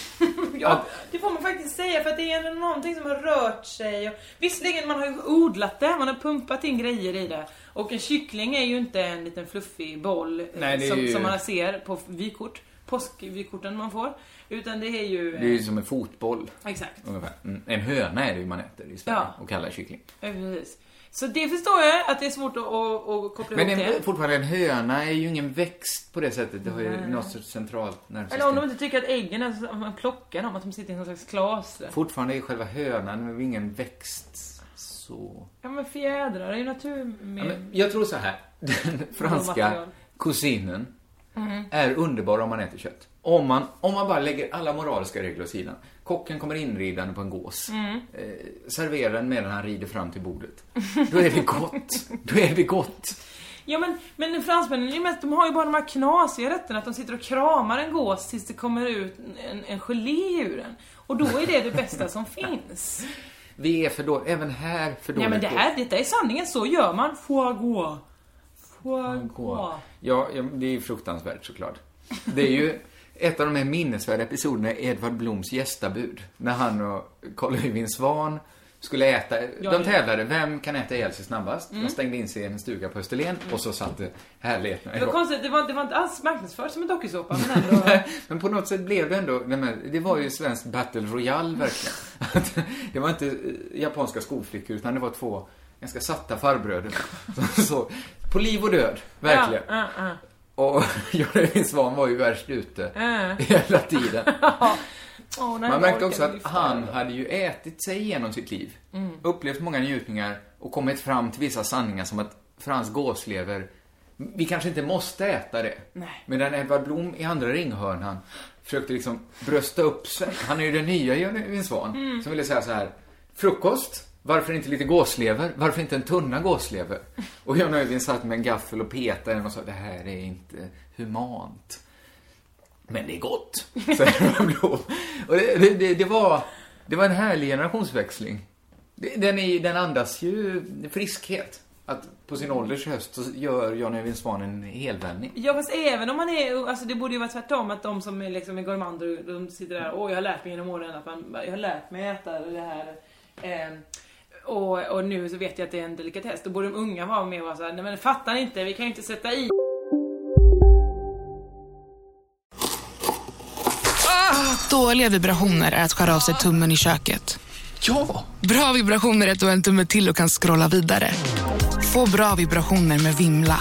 [SPEAKER 7] Ja, det får man faktiskt säga för att det är ändå någonting som har rört sig. Och, visserligen, man har ju odlat det, man har pumpat in grejer i det. Och en kyckling är ju inte en liten fluffig boll eh,
[SPEAKER 8] Nej,
[SPEAKER 7] som,
[SPEAKER 8] ju-
[SPEAKER 7] som man ser på vykort. Påskvykorten man får. Utan det är ju...
[SPEAKER 8] Det är ju som en fotboll,
[SPEAKER 7] Exakt.
[SPEAKER 8] ungefär. Mm. En höna är det ju man äter i Sverige,
[SPEAKER 7] Ja.
[SPEAKER 8] och kallar kyckling.
[SPEAKER 7] Ja, precis. Så det förstår jag, att det är svårt att, att, koppla
[SPEAKER 8] Men
[SPEAKER 7] ihop det.
[SPEAKER 8] fortfarande, en höna är ju ingen växt på det sättet. Det har ju
[SPEAKER 7] Nej.
[SPEAKER 8] något sorts centralt nervsystem.
[SPEAKER 7] Eller om de inte tycker att äggen är, man plockar dem, att de sitter i någon slags glas.
[SPEAKER 8] Fortfarande är själva hönan ju ingen växt så...
[SPEAKER 7] Ja men fjädrar är ju
[SPEAKER 8] Ja,
[SPEAKER 7] naturmedel.
[SPEAKER 8] men jag tror så här. Den franska, kusinen,
[SPEAKER 7] Mm.
[SPEAKER 8] är underbar om man äter kött. Om man, om man bara lägger alla moraliska regler åt sidan. Kocken kommer inridande på en gås.
[SPEAKER 7] Mm.
[SPEAKER 8] Eh, serverar den medan han rider fram till bordet. Då är det gott. Då är det gott.
[SPEAKER 7] Ja men, men fransmännen är mest, de har ju bara de här knasiga rätterna att de sitter och kramar en gås tills det kommer ut en, en gelé ur den. Och då är det det bästa som finns.
[SPEAKER 8] Vi är för dåliga. Även här för dåligt.
[SPEAKER 7] Ja men det här, detta är sanningen, så gör man. Foie gras. Foie gras.
[SPEAKER 8] Ja, ja, det är ju fruktansvärt såklart. Det är ju ett av de här minnesvärda episoderna är Edvard Bloms gästabud. När han och Carl Öyvind Svan skulle äta.
[SPEAKER 7] Ja,
[SPEAKER 8] de tävlade, vem kan äta ihjäl sig snabbast?
[SPEAKER 7] Mm.
[SPEAKER 8] De stängde in sig i en stuga på Österlen och så satt det
[SPEAKER 7] Det var konstigt, det var, det var inte alls marknadsfört som en dokusåpa men ändå.
[SPEAKER 8] Men på något sätt blev det ändå, det var ju svensk battle royale verkligen. Det var inte eh, japanska skolflickor utan det var två ganska satta farbröder. Så, på liv och död, verkligen.
[SPEAKER 7] Ja, ja.
[SPEAKER 8] Och Jörgen Svan var ju värst ute
[SPEAKER 7] Ja.
[SPEAKER 8] hela tiden.
[SPEAKER 7] Nej,
[SPEAKER 8] Man märkte också att han hade ju ätit sig igenom sitt liv.
[SPEAKER 7] Mm.
[SPEAKER 8] Upplevt många njutningar och kommit fram till vissa sanningar som att Frans gåslever, vi kanske inte måste äta det.
[SPEAKER 7] Nej.
[SPEAKER 8] Medan Edvard Blom i andra ringhörnan försökte liksom brösta upp sig. Han är ju den nya Jörgen Svan
[SPEAKER 7] Mm.
[SPEAKER 8] som ville säga så här, frukost, varför inte lite gåslever? Varför inte en tunna gåslever? Och Jan Öjvind satt med en gaffel och petade den och sa, det här är inte humant. Men det är gott, säger Edvard Blom. Och det, det, det, det, var, det var en härlig generationsväxling. Den, är, den andas ju friskhet. Att på sin ålders höst så gör Jan Öjvind Svan en helvändning.
[SPEAKER 7] Ja fast även om man är, alltså det borde ju vara tvärtom att de som är liksom är gourmander, de sitter där, åh jag har lärt mig genom åren att man, jag har lärt mig äta det här. Eh, och, och nu så vet jag att det är en delikatess. Då borde de unga vara med och vara såhär, nej men fattar ni inte, vi kan ju inte sätta i.
[SPEAKER 9] Dåliga vibrationer är att skära av sig tummen i köket.
[SPEAKER 5] Ja!
[SPEAKER 9] Bra vibrationer är att du har en tumme till och kan scrolla vidare. Få bra vibrationer med Vimla.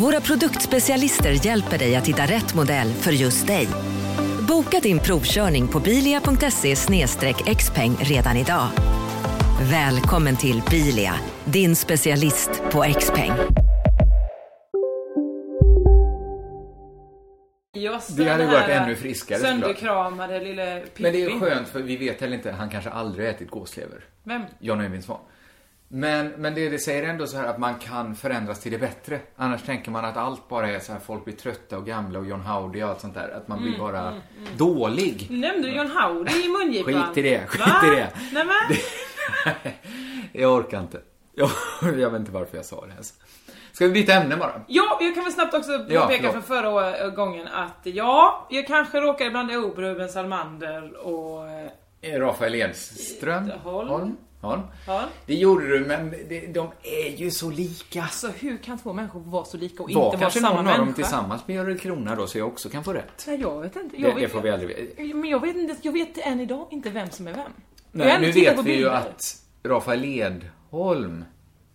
[SPEAKER 10] Våra produktspecialister hjälper dig att hitta rätt modell för just dig. Boka din provkörning på bilia.se xpeng redan idag. Välkommen till Bilia, din specialist på XPeng.
[SPEAKER 8] Det hade
[SPEAKER 7] den
[SPEAKER 8] varit ännu friskare, såklart.
[SPEAKER 7] Sönderkramade lille Pippi.
[SPEAKER 8] Men det är skönt för vi vet heller inte, han kanske aldrig ätit gåslever.
[SPEAKER 7] Vem?
[SPEAKER 8] Jan Öjvind Svan. Men, men det, det säger ändå så här att man kan förändras till det bättre. Annars tänker man att allt bara är så här, folk blir trötta och gamla och John Howdy och allt sånt där. Att man blir
[SPEAKER 7] Mm,
[SPEAKER 8] bara
[SPEAKER 7] mm, mm.
[SPEAKER 8] dålig.
[SPEAKER 7] Nämnde du John Howdy i mungipan?
[SPEAKER 8] Skit i det, skit
[SPEAKER 7] Va?
[SPEAKER 8] i det.
[SPEAKER 7] Nej men.
[SPEAKER 8] Jag orkar inte. Jag, jag vet inte varför jag sa det ens. Ska vi byta ämne bara?
[SPEAKER 7] Ja, jag kan väl snabbt också
[SPEAKER 8] Ja,
[SPEAKER 7] påpeka
[SPEAKER 8] förlåt.
[SPEAKER 7] från förra gången att ja, jag kanske råkade blanda ihop Ruben Salmander och... Eh,
[SPEAKER 8] Rafael Edström?
[SPEAKER 7] Holm.
[SPEAKER 8] Holm. Holm.
[SPEAKER 7] Ja.
[SPEAKER 8] Det gjorde du, men det, de är ju så lika.
[SPEAKER 7] Alltså hur kan två människor vara så lika och
[SPEAKER 8] Var
[SPEAKER 7] inte vara
[SPEAKER 8] kanske
[SPEAKER 7] samma
[SPEAKER 8] någon
[SPEAKER 7] människa?
[SPEAKER 8] av dem tillsammans med Görel Krona då, så jag också kan få rätt.
[SPEAKER 7] Nej, jag vet inte.
[SPEAKER 8] Det,
[SPEAKER 7] Jag
[SPEAKER 8] det
[SPEAKER 7] vet,
[SPEAKER 8] får vi aldrig veta.
[SPEAKER 7] Men jag vet inte, jag vet än idag inte vem som är vem.
[SPEAKER 8] Nej, nu vet vi ju att Rafael Edholm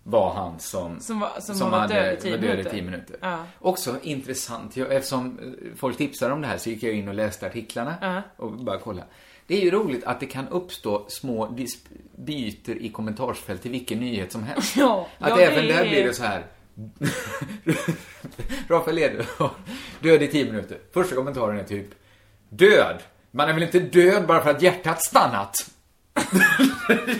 [SPEAKER 8] var han som,
[SPEAKER 7] Som var- som var död i tio
[SPEAKER 8] var död i
[SPEAKER 7] minuter.
[SPEAKER 8] tio minuter.
[SPEAKER 7] Ja.
[SPEAKER 8] Också intressant, jag, eftersom folk tipsade om det här så gick jag in och läste artiklarna
[SPEAKER 7] Ja.
[SPEAKER 8] och bara kolla. Det är ju roligt att det kan uppstå små dispyter i kommentarsfält till vilken nyhet som helst.
[SPEAKER 7] Ja,
[SPEAKER 8] att
[SPEAKER 7] ja,
[SPEAKER 8] även
[SPEAKER 7] det
[SPEAKER 8] där
[SPEAKER 7] är-
[SPEAKER 8] blir det så här. Rafael Edholm, död i tio minuter. Första kommentaren är typ Död? Man är väl inte död bara för att hjärtat stannat?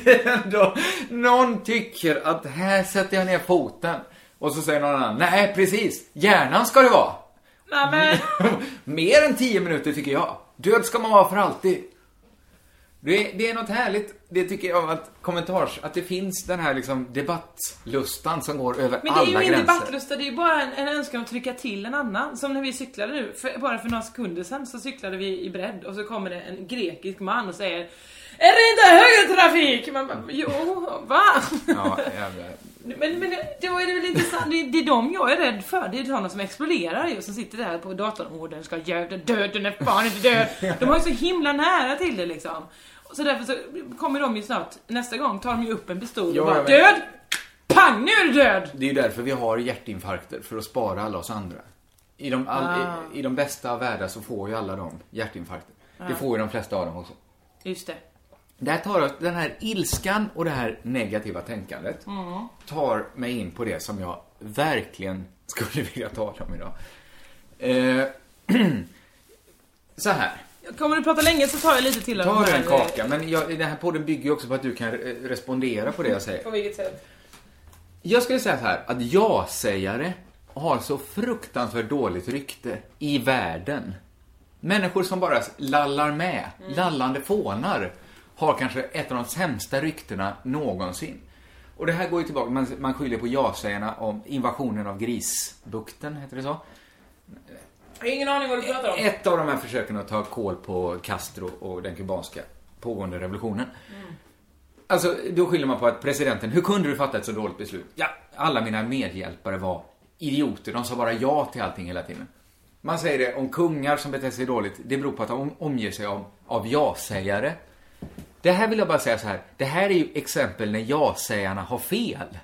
[SPEAKER 8] ändå, någon tycker att här sätter jag ner foten. Och så säger någon annan, nej precis, hjärnan ska det vara.
[SPEAKER 7] Nej, men...
[SPEAKER 8] Mer än 10 minuter tycker jag. Död ska man vara för alltid. Det är, det är något härligt, det tycker jag, att kommentars, att det finns den här liksom debattlustan som går över
[SPEAKER 7] Men det är
[SPEAKER 8] alla
[SPEAKER 7] ju ingen
[SPEAKER 8] gränser.
[SPEAKER 7] debattlusta, det är ju bara en, en önskan att trycka till en annan. Som när vi cyklade nu, för, bara för några sekunder sedan så cyklade vi i bredd och så kommer det en grekisk man och säger Är det inte högertrafik? Man bara, jo, va?
[SPEAKER 8] Ja, jävla
[SPEAKER 7] Men, men då är det väl intressant, det, det är de jag är rädd för. Det är sådana som exploderar ju, som sitter där på datorn. Åh, den ska dö, dö, den är fan inte död. De har ju så himla nära till det liksom. Så därför så kommer de ju snart, nästa gång tar de ju upp en pistol och bara
[SPEAKER 8] jag
[SPEAKER 7] död! Pang, nu är du död!
[SPEAKER 8] Det är ju därför vi har hjärtinfarkter, för att spara alla oss andra. I de, all,
[SPEAKER 7] Ah.
[SPEAKER 8] i, I de bästa av världar så får ju alla de hjärtinfarkter. Det
[SPEAKER 7] Ah.
[SPEAKER 8] får ju de flesta av dem också.
[SPEAKER 7] Just det.
[SPEAKER 8] Där tar oss, den här ilskan och det här negativa tänkandet
[SPEAKER 7] Mm.
[SPEAKER 8] tar mig in på det som jag verkligen skulle vilja tala om idag. Eh, så här.
[SPEAKER 7] Kommer du prata länge så tar jag lite till av
[SPEAKER 8] Ta
[SPEAKER 7] de
[SPEAKER 8] du
[SPEAKER 7] här,
[SPEAKER 8] en kaka, men jag, den här podden bygger ju också på att du kan eh, respondera på det jag säger.
[SPEAKER 7] På vilket sätt?
[SPEAKER 8] Jag skulle säga så här, att ja-sägare har så fruktansvärt dåligt rykte i världen. Människor som bara lallar med,
[SPEAKER 7] Mm.
[SPEAKER 8] lallande fånar, har kanske ett av de sämsta ryktena någonsin. Och det här går ju tillbaka, man, man skyller på ja-sägarna om invasionen av Grisbukten, heter det så?
[SPEAKER 7] Jag har ingen aning vad du pratar om.
[SPEAKER 8] Ett av de här försöken att ta koll på Castro och den kubanska pågående revolutionen. Alltså, då skyller man på att presidenten, hur kunde du fatta ett så dåligt beslut? Ja, alla mina medhjälpare var idioter, de sa bara ja till allting hela tiden. Man säger det om kungar som beter sig dåligt, det beror på att de omger sig av, av ja-sägare. Det här vill jag bara säga så här, det här är ju exempel när ja-sägarna har fel.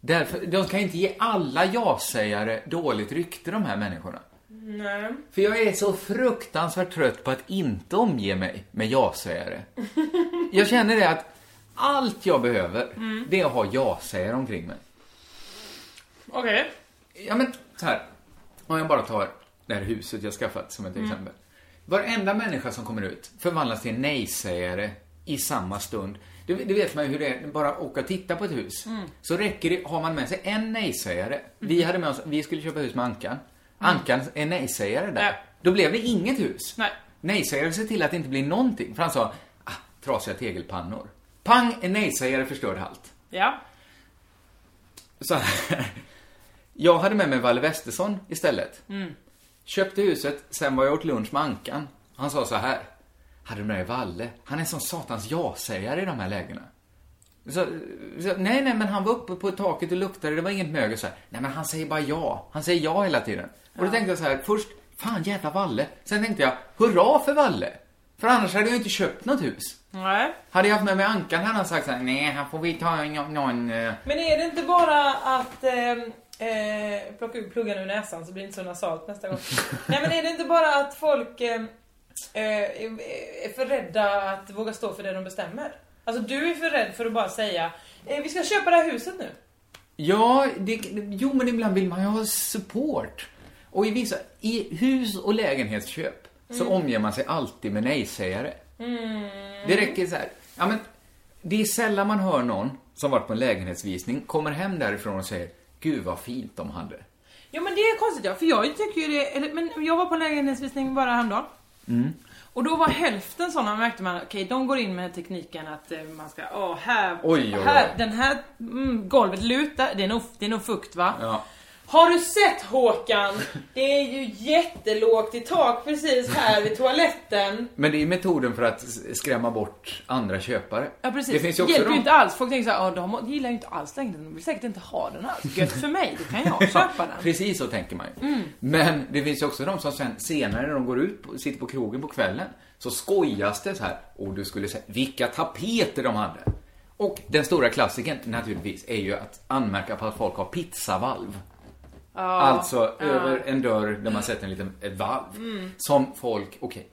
[SPEAKER 8] Därför, de kan inte ge alla ja-sägare dåligt rykte, de här människorna.
[SPEAKER 7] Nej.
[SPEAKER 8] För jag är så fruktansvärt trött på att inte omge mig med ja-sägare. Jag känner det att allt jag behöver,
[SPEAKER 7] Mm.
[SPEAKER 8] det är att ha ja-sägare omkring mig.
[SPEAKER 7] Okej.
[SPEAKER 8] Ja men, så här. Om jag bara tar det här huset jag skaffat som ett
[SPEAKER 7] Mm.
[SPEAKER 8] exempel. Varenda människa som kommer ut förvandlas till en nej-sägare i samma stund. Det, det vet man ju hur det är, bara åka och titta på ett hus.
[SPEAKER 7] Mm.
[SPEAKER 8] Så räcker det, har man med sig en nej-sägare. Vi hade med oss, vi skulle köpa hus med Ankan. Ankan är nej-sägare där.
[SPEAKER 7] Ja.
[SPEAKER 8] Då blev det inget hus.
[SPEAKER 7] Nej.
[SPEAKER 8] Nej-sägare ser till att det inte blir någonting. För han sa, ah, trasiga tegelpannor. Pang, en nej-sägare förstörde allt.
[SPEAKER 7] Ja.
[SPEAKER 8] Så här. Jag hade med mig Valle Westesson istället.
[SPEAKER 7] Mm.
[SPEAKER 8] Köpte huset, sen var jag åt lunch med Ankan. Han sa så här. Hade du med dig Valle? Han är sån satans ja-sägare i de här lägena. Så, så, nej, nej, men han var uppe på taket och luktade, det var inget mögel så här. Nej, men han säger bara ja. Han säger ja hela tiden. Och då tänkte jag så här, först, fan jävla Valle. Sen tänkte jag, hurra för Valle. För annars hade jag inte köpt något hus.
[SPEAKER 7] Nej.
[SPEAKER 8] Hade jag haft med mig Ankan hade han sagt så här, nej, här får vi ta någon, någon eh,
[SPEAKER 7] Men är det inte bara att eh, eh, plocka ut pluggen ur näsan så blir det inte så nasalt nästa gång? Nej men är det inte bara att folk eh, eh, är för rädda att våga stå för det de bestämmer? Alltså du är för rädd för att bara säga eh, vi ska köpa det här huset nu.
[SPEAKER 8] Ja, det, jo men ibland vill man ju ha support. Och i vissa, i hus och lägenhetsköp så
[SPEAKER 7] Mm.
[SPEAKER 8] omger man sig alltid med nej-sägare.
[SPEAKER 7] Mm.
[SPEAKER 8] Det räcker så här. Ja men, det är sällan man hör någon som varit på en lägenhetsvisning, kommer hem därifrån och säger Gud vad fint de hade.
[SPEAKER 7] Jo men det är konstigt ja, för jag tycker ju det, men jag var på lägenhetsvisning bara häromdagen.
[SPEAKER 8] Mm.
[SPEAKER 7] Och då var hälften sådana märkte man, okej de går in med tekniken att eh, man ska, åh här,
[SPEAKER 8] Oj, oj, oj.
[SPEAKER 7] här den här mm, golvet lutar, det är, nog, det är nog fukt va?
[SPEAKER 8] Ja.
[SPEAKER 7] Har du sett Håkan? Det är ju jättelågt i tak precis här vid toaletten.
[SPEAKER 8] Men det är metoden för att skrämma bort andra köpare.
[SPEAKER 7] Ja precis,
[SPEAKER 8] Det finns ju också
[SPEAKER 7] hjälper ju inte alls. Folk tänker såhär, "Ja, de gillar ju inte alls längden, de vill säkert inte ha den alls. Gött för mig, då kan jag köpa den.
[SPEAKER 8] Precis så tänker man ju.
[SPEAKER 7] Mm.
[SPEAKER 8] Men det finns ju också de som sen, senare när de går ut, sitter på krogen på kvällen, så skojas det så här. Och du skulle säga, vilka tapeter de hade. Och den stora klassikern naturligtvis är ju att anmärka på att folk har pizzavalv.
[SPEAKER 7] Ja.
[SPEAKER 8] Alltså
[SPEAKER 7] Ja.
[SPEAKER 8] över en dörr där man sätter en liten, valv.
[SPEAKER 7] Mm.
[SPEAKER 8] Som folk, okej,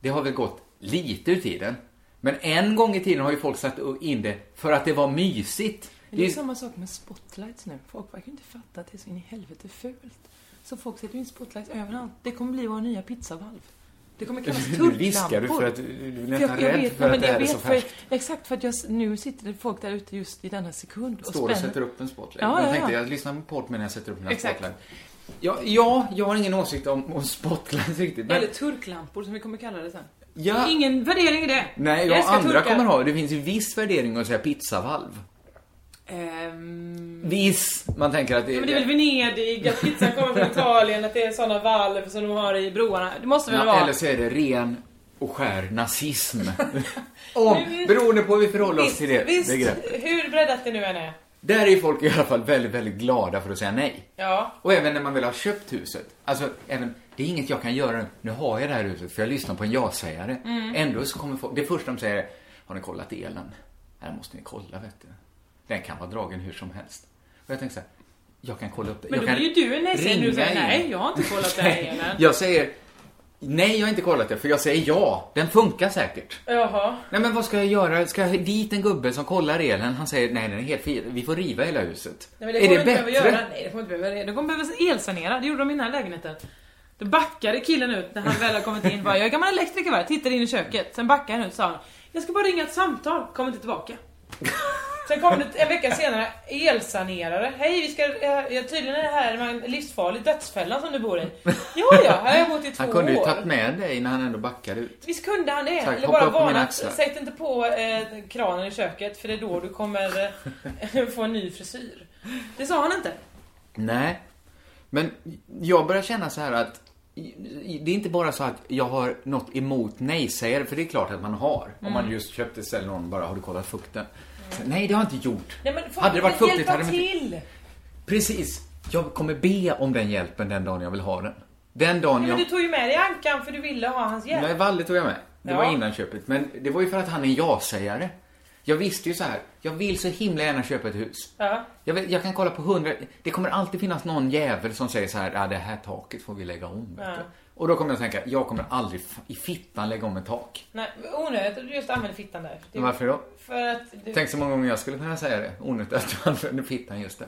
[SPEAKER 8] det har väl gått lite ur tiden. Men en gång i tiden har ju folk satt in det för att det var mysigt.
[SPEAKER 7] Men det är
[SPEAKER 8] ju-
[SPEAKER 7] samma sak med spotlights nu. Folk verkar ju inte fatta att det är så in i helvete fult. Så folk sätter in spotlights överallt. Det kommer bli våra nya pizzavalv. Det kommer kallas
[SPEAKER 8] Nu
[SPEAKER 7] turklampor.
[SPEAKER 8] viskar du för att du är nästan
[SPEAKER 7] jag
[SPEAKER 8] rädd
[SPEAKER 7] vet,
[SPEAKER 8] för
[SPEAKER 7] men
[SPEAKER 8] att det
[SPEAKER 7] jag
[SPEAKER 8] är
[SPEAKER 7] vet
[SPEAKER 8] så färskt.
[SPEAKER 7] Exakt, för att jag, nu sitter det folk där ute just i denna sekund och
[SPEAKER 8] Står och sätter upp en spotlight.
[SPEAKER 7] Ja,
[SPEAKER 8] jag
[SPEAKER 7] ja,
[SPEAKER 8] tänkte
[SPEAKER 7] ja.
[SPEAKER 8] jag lyssnar på podd medan jag sätter upp den här
[SPEAKER 7] Exakt.
[SPEAKER 8] spotlight. Ja, ja, jag har ingen åsikt om, om spotlights riktigt. Men,
[SPEAKER 7] Eller turklampor som vi kommer kalla det sen.
[SPEAKER 8] Ja.
[SPEAKER 7] Ingen värdering i det.
[SPEAKER 8] nej,
[SPEAKER 7] Jag
[SPEAKER 8] jag andra
[SPEAKER 7] turkar.
[SPEAKER 8] kommer ha. Det finns ju viss värdering att säga pizzavalv.
[SPEAKER 7] Ehm,
[SPEAKER 8] Viss. Man tänker att det,
[SPEAKER 7] Ja, men det är väl Venedig, att pizzan kommer från Italien, att det är såna valv som de har i broarna. Det måste väl
[SPEAKER 8] Ja,
[SPEAKER 7] vara?
[SPEAKER 8] eller så är det ren och skär nazism. Om, beroende på hur vi förhåller oss till det
[SPEAKER 7] visst
[SPEAKER 8] begreppet.
[SPEAKER 7] hur breddat det nu än är.
[SPEAKER 8] Där är folk i alla fall väldigt, väldigt glada för att säga nej.
[SPEAKER 7] Ja.
[SPEAKER 8] Och även när man väl har köpt huset. Alltså, även, det är inget jag kan göra nu. Nu har jag det här huset för jag lyssnar på en ja-sägare.
[SPEAKER 7] Mm.
[SPEAKER 8] Ändå så kommer folk, det första de säger är, har ni kollat elen? Här måste ni kolla, vet du. Den kan vara dragen hur som helst. Och jag tänker så här, jag kan kolla upp det.
[SPEAKER 7] Men
[SPEAKER 8] jag
[SPEAKER 7] då är ju du en nej-sägare nu säger nej, jag har inte kollat det här.
[SPEAKER 8] Jag säger, nej jag har inte kollat det, för jag säger ja. Den funkar säkert.
[SPEAKER 7] Jaha.
[SPEAKER 8] Nej men vad ska jag göra? Ska jag dit en gubbe som kollar elen? Han säger, nej den är helt fin. Vi får riva hela huset.
[SPEAKER 7] Nej, men det
[SPEAKER 8] är det bättre?
[SPEAKER 7] göra. Nej, det kommer inte behöva. De kommer behöva elsanera. Det gjorde de i den här lägenheten. Då backade killen ut när han väl har kommit in. Bara, jag är gammal elektriker va? Tittade in i köket. Sen backade han ut och sa Jag ska bara ringa ett samtal. Kommer inte tillbaka. Sen kom det en vecka senare elsanerare. Hej, vi ska, ja, tydligen är det här en livsfarlig dödsfälla som du bor i. Ja, ja, här har jag bott i två
[SPEAKER 8] Han kunde ju
[SPEAKER 7] år.
[SPEAKER 8] tagit med dig när han ändå backade ut.
[SPEAKER 7] Visst kunde han det?
[SPEAKER 8] Tack,
[SPEAKER 7] Eller bara varnat, sätt inte på eh, kranen i köket för det är då du kommer eh, få en ny frisyr. Det sa han inte.
[SPEAKER 8] Nej. Men jag börjar känna så här att det är inte bara så att jag har något emot nej-sägare, för det är klart att man har. Om man
[SPEAKER 7] Mm.
[SPEAKER 8] just köpte ställer någon bara, har du kollat fukten? Så, nej, det har jag inte gjort.
[SPEAKER 7] Nej, men
[SPEAKER 8] Hade det varit fuktigt hade man inte-
[SPEAKER 7] till!
[SPEAKER 8] Precis. Jag kommer be om den hjälpen den dagen jag vill ha den. Den dagen
[SPEAKER 7] Men
[SPEAKER 8] jag...
[SPEAKER 7] du tog ju med dig Ankan för du ville ha hans hjälp.
[SPEAKER 8] Nej, Valle tog jag med. Det
[SPEAKER 7] Ja.
[SPEAKER 8] var innan köpet. Men det var ju för att han är en ja-sägare. Jag visste ju så här. jag vill så himla gärna köpa ett hus.
[SPEAKER 7] Ja.
[SPEAKER 8] Jag, vet, jag kan kolla på hundra, det kommer alltid finnas någon jävel som säger så här, ja det här taket får vi lägga om.
[SPEAKER 7] Ja.
[SPEAKER 8] du." Och då kommer jag att tänka, jag kommer aldrig i fittan lägga om ett tak.
[SPEAKER 7] Nej, onödigt att du just använder fittan där. Det-
[SPEAKER 8] Varför då?
[SPEAKER 7] För att du...
[SPEAKER 8] Tänk så många gånger jag skulle kunna säga det. Onödigt att du använder fittan just det.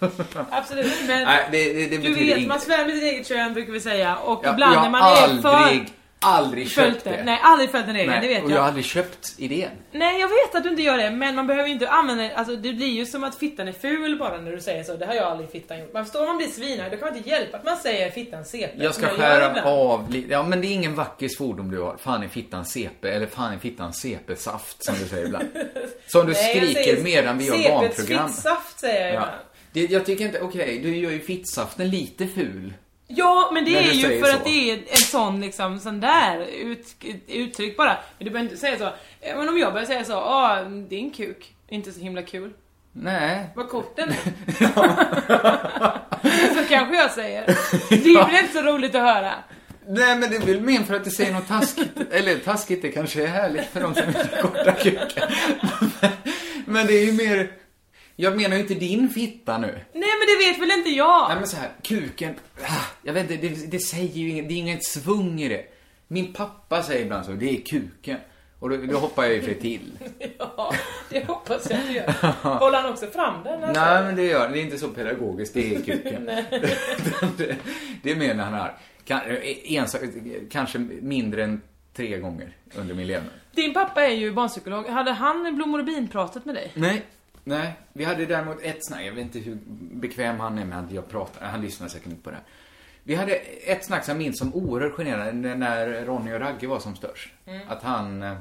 [SPEAKER 7] Absolut, men
[SPEAKER 8] Nej, det, det, det
[SPEAKER 7] du vet,
[SPEAKER 8] inget.
[SPEAKER 7] man svär med sitt eget kön brukar vi säga. Och
[SPEAKER 8] Ja,
[SPEAKER 7] ibland när man är för...
[SPEAKER 8] aldrig,
[SPEAKER 7] följt
[SPEAKER 8] köpt
[SPEAKER 7] det.
[SPEAKER 8] det.
[SPEAKER 7] Nej, aldrig följt en regel,
[SPEAKER 8] Nej,
[SPEAKER 7] det vet
[SPEAKER 8] och
[SPEAKER 7] jag.
[SPEAKER 8] jag har aldrig köpt idén.
[SPEAKER 7] Nej, jag vet att du inte gör det, men man behöver ju inte använda alltså det blir ju som att fittan är ful bara när du säger så. Det har jag aldrig fittan gjort. Man förstår om man blir svinare, då kan man inte hjälpa att man säger fittan CP.
[SPEAKER 8] Jag ska skära av. Ja, men det är ingen vacker svordom du har. Fan i fittan CP, eller fan i fittan CP-saft som du säger ibland. Som du
[SPEAKER 7] Nej,
[SPEAKER 8] skriker medan vi gör
[SPEAKER 7] CP:s
[SPEAKER 8] barnprogram.
[SPEAKER 7] fittsaft säger jag
[SPEAKER 8] Ja.
[SPEAKER 7] ibland.
[SPEAKER 8] Det, jag tycker inte, okej, du gör ju fittsaften lite ful.
[SPEAKER 7] Ja, men det är
[SPEAKER 8] du
[SPEAKER 7] ju för
[SPEAKER 8] så.
[SPEAKER 7] att det är en sån liksom, sån där ut, uttryck bara. Men du behöver inte säga så. Eh, Men om jag börjar säga så, ah, din kuk, inte så himla kul.
[SPEAKER 8] Nej.
[SPEAKER 7] Vad kort den är. så kanske jag säger. Det är väl inte så roligt att höra.
[SPEAKER 8] Nej, men det är väl mer för att det säger något taskigt. Eller taskigt, det kanske är härligt för de som inte har korta kukar. Men, men det är ju mer... Jag menar ju inte din fitta nu.
[SPEAKER 7] Nej men det vet väl inte jag.
[SPEAKER 8] Nej men så här, kuken, ah, jag vet inte, det, det säger ju inget, det är inget svung i det. Min pappa säger ibland så, det är kuken. Och då, då hoppar jag ju för till.
[SPEAKER 7] Ja, det hoppas jag att du gör. Håller han också fram den? alltså?
[SPEAKER 8] Nej men det gör det är inte så pedagogiskt, det är kuken. Det, det är mer när han har, kan, en, kanske mindre än tre gånger under min levnad.
[SPEAKER 7] Din pappa är ju barnpsykolog. Hade han blommor och bin pratat med dig?
[SPEAKER 8] Nej, nej. Vi hade däremot ett snack, jag vet inte hur bekväm han är med att jag pratar, han lyssnar säkert inte på det här. Vi hade ett snack som jag minns som oerhört generande när Ronny och Ragge var som störst.
[SPEAKER 7] Mm.
[SPEAKER 8] Att han eh,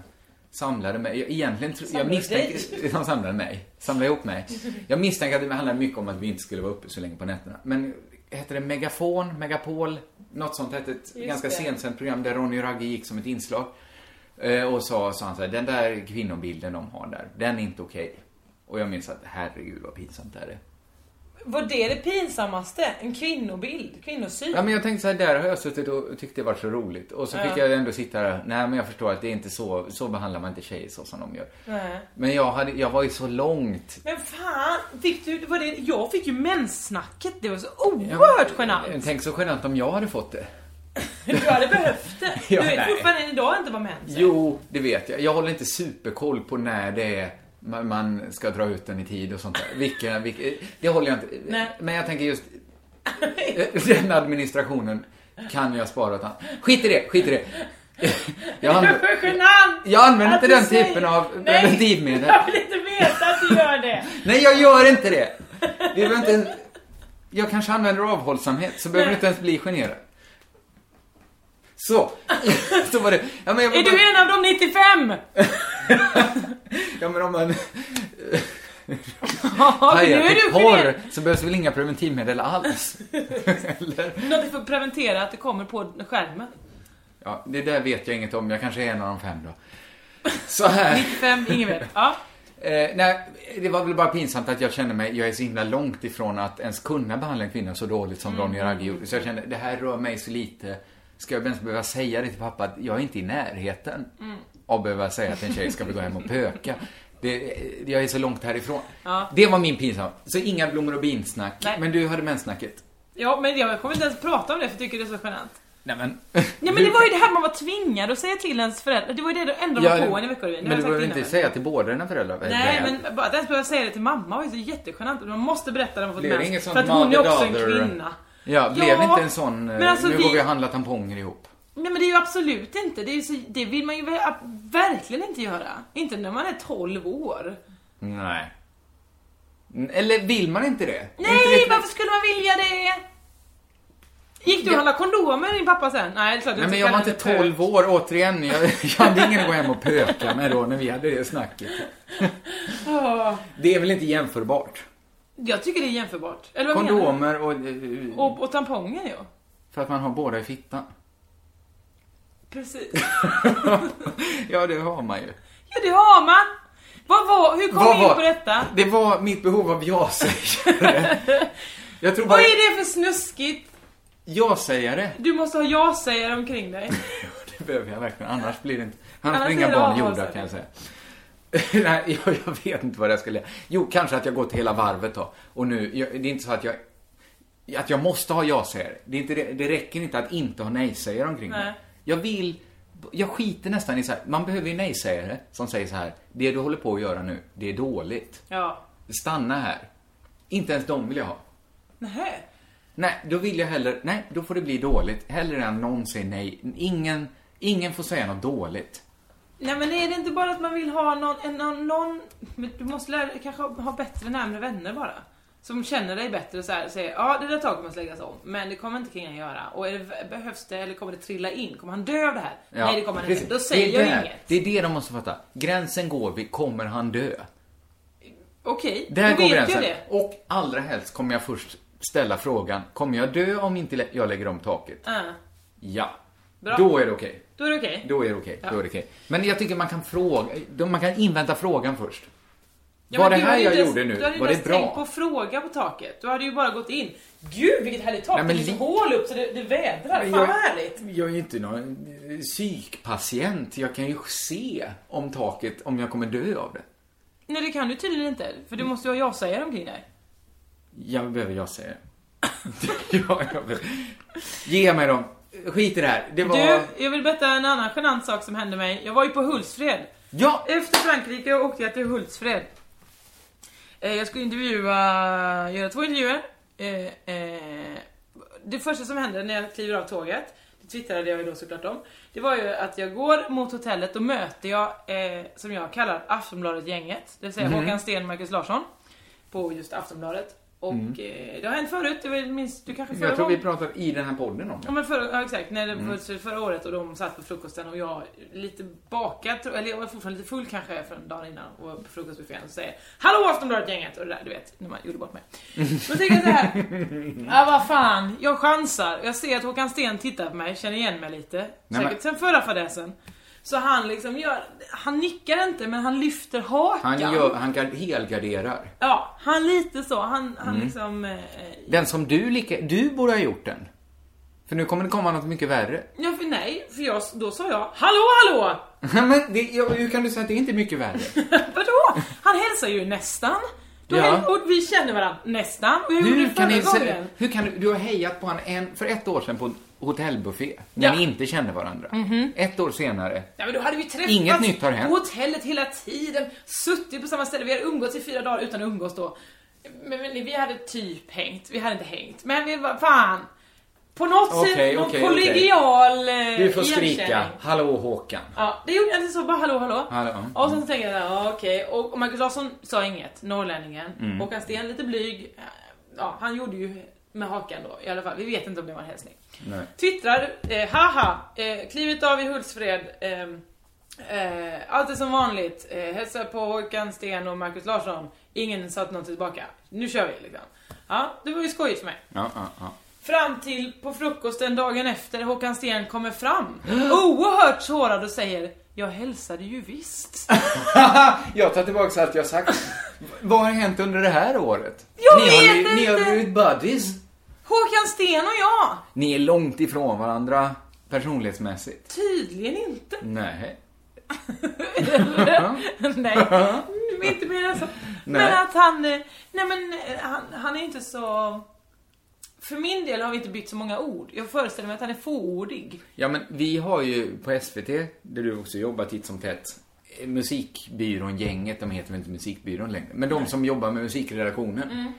[SPEAKER 8] samlade mig. Jag- Egentligen, tro- jag
[SPEAKER 7] Samlade
[SPEAKER 8] misstänker... De samlade mig. Samlade ihop mig. Jag misstänker att det handlade mycket om att vi inte skulle vara uppe så länge på nätterna. Men hette det Megafon, Megapol, något sånt hette ett
[SPEAKER 7] Just
[SPEAKER 8] ganska sent program där Ronny och Ragge gick som ett inslag. Eh, Och sa, sa han så här, den där kvinnobilden de har där, den är inte okej. Och jag minns att, herregud vad pinsamt det här är.
[SPEAKER 7] Var det det pinsammaste? En kvinnobild? Kvinnosyn?
[SPEAKER 8] Ja men jag tänkte så här, där har jag suttit och tyckt det var så roligt. Och så
[SPEAKER 7] Ja.
[SPEAKER 8] fick jag ändå sitta där, nej men jag förstår att det är inte så, så behandlar man inte tjejer så som de gör.
[SPEAKER 7] Nej.
[SPEAKER 8] Men jag, hade, jag var ju så långt.
[SPEAKER 7] Men fan, fick du, var det, jag fick ju menssnacket. Det var så oerhört genant.
[SPEAKER 8] Tänk så genant om jag hade fått det.
[SPEAKER 7] Du hade behövt det.
[SPEAKER 8] Ja,
[SPEAKER 7] du vet fortfarande idag inte vad mens är.
[SPEAKER 8] Jo, det vet jag. Jag håller inte superkoll på när det är man, ska dra ut den i tid och sånt där. Vilka, vilka, det håller jag inte.
[SPEAKER 7] Nej.
[SPEAKER 8] Men jag tänker just den administrationen kan jag spara åt han. Skit i det, skit i det. Jag,
[SPEAKER 7] Det är för genant!
[SPEAKER 8] jag använder inte den
[SPEAKER 7] säger-
[SPEAKER 8] typen av
[SPEAKER 7] Nej,
[SPEAKER 8] preventivmedel.
[SPEAKER 7] Jag vill inte veta att du gör det.
[SPEAKER 8] Nej, jag gör inte det. det inte en... Jag kanske använder avhållsamhet, så behöver du inte ens bli generad. Så. så var det. Ja, men jag
[SPEAKER 7] Är
[SPEAKER 8] bara-
[SPEAKER 7] du en av de 95?
[SPEAKER 8] Ja, men om man...
[SPEAKER 7] Ja, nu är du
[SPEAKER 8] porr så behövs väl inga preventivmedel alls? Eller?
[SPEAKER 7] Något för att preventera att det kommer på skärmen.
[SPEAKER 8] Ja, det där vet jag inget om. Jag kanske är en av de fem då. Så här.
[SPEAKER 7] 95, ingen vet. Ja.
[SPEAKER 8] Eh, nej, det var väl bara pinsamt att jag kände mig, jag är så himla långt ifrån att ens kunna behandla en kvinna så dåligt som
[SPEAKER 7] Mm.
[SPEAKER 8] Ronny Ragge gjorde. Så jag kände, det här rör mig så lite. Ska jag ens behöva säga det till pappa att jag är inte i närheten
[SPEAKER 7] Mm.
[SPEAKER 8] Av att behöva säga att en tjej ska gå hem och pöka. Det, jag är så långt härifrån.
[SPEAKER 7] Ja.
[SPEAKER 8] Det var min pinsamma. Så inga blommor och binsnack.
[SPEAKER 7] Nej.
[SPEAKER 8] Men du hade menssnacket.
[SPEAKER 7] Ja, men jag kommer inte ens prata om det för jag tycker det är så genant.
[SPEAKER 8] Nej men.
[SPEAKER 7] Nej men det var ju det här man var tvingad att säga till ens föräldrar. Det var ju det enda de var på en i Veckorevyn.
[SPEAKER 8] Men du behöver
[SPEAKER 7] innan.
[SPEAKER 8] inte säga till båda dina föräldrar.
[SPEAKER 7] Nej men bara att ens behöva säga det till mamma var ju så jättegenant. Man måste berätta när man fått mens. För att hon är också en kvinna.
[SPEAKER 8] Ja, blev
[SPEAKER 7] Ja,
[SPEAKER 8] inte en sån, eh,
[SPEAKER 7] men alltså
[SPEAKER 8] nu
[SPEAKER 7] vi-
[SPEAKER 8] går vi och handlar tamponger ihop.
[SPEAKER 7] Nej men det är ju absolut inte. Det, så, det vill man ju ver- verkligen inte göra. Inte när man är 12 år.
[SPEAKER 8] Nej. Eller vill man inte det? Är inte
[SPEAKER 7] Nej,
[SPEAKER 8] det-
[SPEAKER 7] varför skulle man vilja det? Gick du och handlade kondomer din pappa sen? Nej, det är klart du
[SPEAKER 8] Nej men jag var inte
[SPEAKER 7] det
[SPEAKER 8] 12 år, återigen. Jag, jag hade ingen att gå hem och pöka med då när vi hade det snacket.
[SPEAKER 7] pök. Ja.
[SPEAKER 8] Det är väl inte jämförbart?
[SPEAKER 7] Jag tycker det är jämförbart. Eller vad menar
[SPEAKER 8] Kondomer och,
[SPEAKER 7] du?
[SPEAKER 8] eh,
[SPEAKER 7] Och, och tamponger ja.
[SPEAKER 8] För att man har båda i fittan.
[SPEAKER 7] Precis.
[SPEAKER 8] ja, det har man ju.
[SPEAKER 7] Ja, det har man. Vad var, hur kom
[SPEAKER 8] Vad
[SPEAKER 7] vi in
[SPEAKER 8] var-
[SPEAKER 7] på detta?
[SPEAKER 8] Det var mitt behov av ja-sägare. Jag tror bara...
[SPEAKER 7] Vad är det för snuskigt?
[SPEAKER 8] Ja-sägare.
[SPEAKER 7] Du måste ha ja-sägare omkring dig.
[SPEAKER 8] Det behöver jag verkligen, annars blir det inte... Annars,
[SPEAKER 7] Annars
[SPEAKER 8] blir inga
[SPEAKER 7] det
[SPEAKER 8] barn gjorda kan jag säga. Nej, jag, jag vet inte vad jag skulle... Jo, kanske att jag gått hela varvet då. Och nu, jag, det är inte så att jag... Att jag måste ha ja-sägare. Det, är inte, det, det räcker inte att inte ha nej-sägare omkring
[SPEAKER 7] Nej.
[SPEAKER 8] mig. Jag vill... Jag skiter nästan i så här, man behöver ju nej-sägare som säger så här, det du håller på att göra nu, det är dåligt.
[SPEAKER 7] Ja.
[SPEAKER 8] Stanna här. Inte ens de vill jag ha.
[SPEAKER 7] Nähä.
[SPEAKER 8] Nej, då vill jag hellre, nej, då får det bli dåligt. Hellre än någon säger nej. Ingen, ingen får säga något dåligt.
[SPEAKER 7] Nej men är det inte bara att man vill ha någon, någon, någon du måste lära, kanske ha, ha bättre närmare vänner bara. Som känner dig bättre och så här, säger ja det där taket måste läggas om, men det kommer inte killen göra. Och det, behövs det eller kommer det trilla in? Kommer han dö av det här? Nej det kommer han inte. Då säger jag
[SPEAKER 8] där.
[SPEAKER 7] inget.
[SPEAKER 8] Det är det de måste fatta. Gränsen går vid, kommer han dö?
[SPEAKER 7] Okej,
[SPEAKER 8] Där
[SPEAKER 7] då
[SPEAKER 8] går
[SPEAKER 7] vet
[SPEAKER 8] gränsen. Och allra helst kommer jag först ställa frågan, kommer jag dö om inte jag lägger om taket?
[SPEAKER 7] Ah,
[SPEAKER 8] Ja.
[SPEAKER 7] Bra.
[SPEAKER 8] Då är det okej.
[SPEAKER 7] då är det okej.
[SPEAKER 8] Då är det okej.
[SPEAKER 7] Ja.
[SPEAKER 8] Då är det okej. Men jag tycker man kan fråga, man kan invänta frågan först.
[SPEAKER 7] Ja,
[SPEAKER 8] var det här jag gjorde nu,
[SPEAKER 7] Du hade ju
[SPEAKER 8] var
[SPEAKER 7] inte
[SPEAKER 8] det
[SPEAKER 7] tänkt på
[SPEAKER 8] bra?
[SPEAKER 7] att fråga på taket. Du hade ju bara gått in. Gud vilket härligt tak!
[SPEAKER 8] Nej,
[SPEAKER 7] det
[SPEAKER 8] men
[SPEAKER 7] är liksom
[SPEAKER 8] li-
[SPEAKER 7] hål upp så det, det vädrar. Fan
[SPEAKER 8] jag-
[SPEAKER 7] vad härligt!
[SPEAKER 8] Jag är ju inte någon eh, psykpatient. Jag kan ju se om taket, om jag kommer dö av det.
[SPEAKER 7] Nej det kan du tydligen inte. För du måste ju ha ja-sägare omkring dig.
[SPEAKER 8] Jag behöver jag säga. ja, jag behöver. Ge mig dem. Skit i det här. Det var...
[SPEAKER 7] Du, jag vill berätta en annan genant sak som hände mig. Jag var ju på Hultsfred.
[SPEAKER 8] Ja!
[SPEAKER 7] Efter Frankrike åkte jag till Hultsfred. Eh, Jag skulle intervjua, göra två intervjuer. Eh, eh, Det första som hände när jag kliver av tåget, det twittrade jag ju då såklart om. Det var ju att jag går mot hotellet och möter jag, som jag kallar Aftonbladet-gänget. Det vill säga
[SPEAKER 8] Mhm.
[SPEAKER 7] Håkan Sten Marcus Larsson. På just Aftonbladet. Och
[SPEAKER 8] Mm.
[SPEAKER 7] eh, det har hänt förut, det var minst, du kanske förra
[SPEAKER 8] Jag tror vi pratade i den här podden om
[SPEAKER 7] Ja
[SPEAKER 8] det.
[SPEAKER 7] men förra, ja, exakt, när det
[SPEAKER 8] Mm.
[SPEAKER 7] förra året och de satt på frukosten och jag lite bakad, eller jag var fortfarande lite full kanske från dagen innan och var på frukostbuffén och säger Hallå Aftonbladet-gänget! Och det där du vet, när man gjorde bort mig. Då tänker jag så här. Ja vad fan, jag chansar. Jag ser att Håkan Sten tittar på mig, känner igen mig lite.
[SPEAKER 8] Nej,
[SPEAKER 7] Säkert
[SPEAKER 8] men-
[SPEAKER 7] sen förra fadäsen. Så han liksom gör, han nickar inte men han lyfter hakan.
[SPEAKER 8] Han, gör, han gar- helgarderar.
[SPEAKER 7] Ja, han lite så. Han, han
[SPEAKER 8] Mm.
[SPEAKER 7] liksom... Eh,
[SPEAKER 8] Den som du lika... Du borde ha gjort den. För nu kommer det komma något mycket värre.
[SPEAKER 7] ja, för nej, för jag, då sa jag Hallå hallå!
[SPEAKER 8] Men det, ja, hur kan du säga att det inte är mycket värre?
[SPEAKER 7] Vadå? Han hälsar ju nästan. Då
[SPEAKER 8] Ja.
[SPEAKER 7] och vi känner varandra nästan. Och jag gjorde
[SPEAKER 8] Hur
[SPEAKER 7] det förra gången.
[SPEAKER 8] hur kan du... Du har hejat på han en, för ett år sedan på hotellbuffé. När
[SPEAKER 7] Ja.
[SPEAKER 8] ni inte kände varandra.
[SPEAKER 7] Mhm.
[SPEAKER 8] Ett år senare.
[SPEAKER 7] Ja men då hade vi träffats
[SPEAKER 8] Inget nytt har hänt.
[SPEAKER 7] på hotellet hela tiden, suttit på samma ställe, vi hade umgåtts i fyra dagar utan att umgås då. Men, men vi hade typ hängt, vi hade inte hängt. Men vi var, fan. På något
[SPEAKER 8] Okej,
[SPEAKER 7] sätt, någon
[SPEAKER 8] okej.
[SPEAKER 7] kollegial eh,
[SPEAKER 8] Du får skrika. Hallå Håkan.
[SPEAKER 7] Ja, det gjorde jag inte så bara hallå hallå.
[SPEAKER 8] Hallå. Mm.
[SPEAKER 7] Och sen så tänkte jag, ja, okej. Och och Marcus Larsson sa inget, norrlänningen.
[SPEAKER 8] Mm.
[SPEAKER 7] Håkan Sten lite blyg. Ja, han gjorde ju med hakan då i alla fall. Vi vet inte om det var en hälsning.
[SPEAKER 8] Nej.
[SPEAKER 7] Twittrar, eh, haha, eh, klivit av i Hultsfred. Eh, eh, allt är som vanligt. Eh, hälsar på Håkan Sten och Marcus Larsson. Ingen satt något tillbaka. Nu kör vi liksom. Ja, det var ju skojigt för mig.
[SPEAKER 8] Ja, ja, ja.
[SPEAKER 7] Fram till på frukosten dagen efter Håkan Sten kommer fram. Oerhört sårad och säger Jag hälsade ju visst.
[SPEAKER 8] jag tar tillbaka allt jag sagt. Vad har hänt under det här året?
[SPEAKER 7] Jag
[SPEAKER 8] ni, har,
[SPEAKER 7] vet
[SPEAKER 8] bli- ni har
[SPEAKER 7] inte.
[SPEAKER 8] blivit buddies.
[SPEAKER 7] Håkan Sten och jag!
[SPEAKER 8] Ni är långt ifrån varandra personlighetsmässigt.
[SPEAKER 7] Tydligen inte.
[SPEAKER 8] Nej.
[SPEAKER 7] nej, är inte mer än så. Men
[SPEAKER 8] Nej.
[SPEAKER 7] att han, eh, nej men eh, han, han är inte så... För min del har vi inte bytt så många ord. Jag föreställer mig att han är fåordig.
[SPEAKER 8] Ja, men vi har ju på SVT, där du också jobbar titt som tätt, eh, musikbyrån, gänget, de heter väl inte musikbyrån längre, men de som jobbar med musikredaktionen.
[SPEAKER 7] Mm.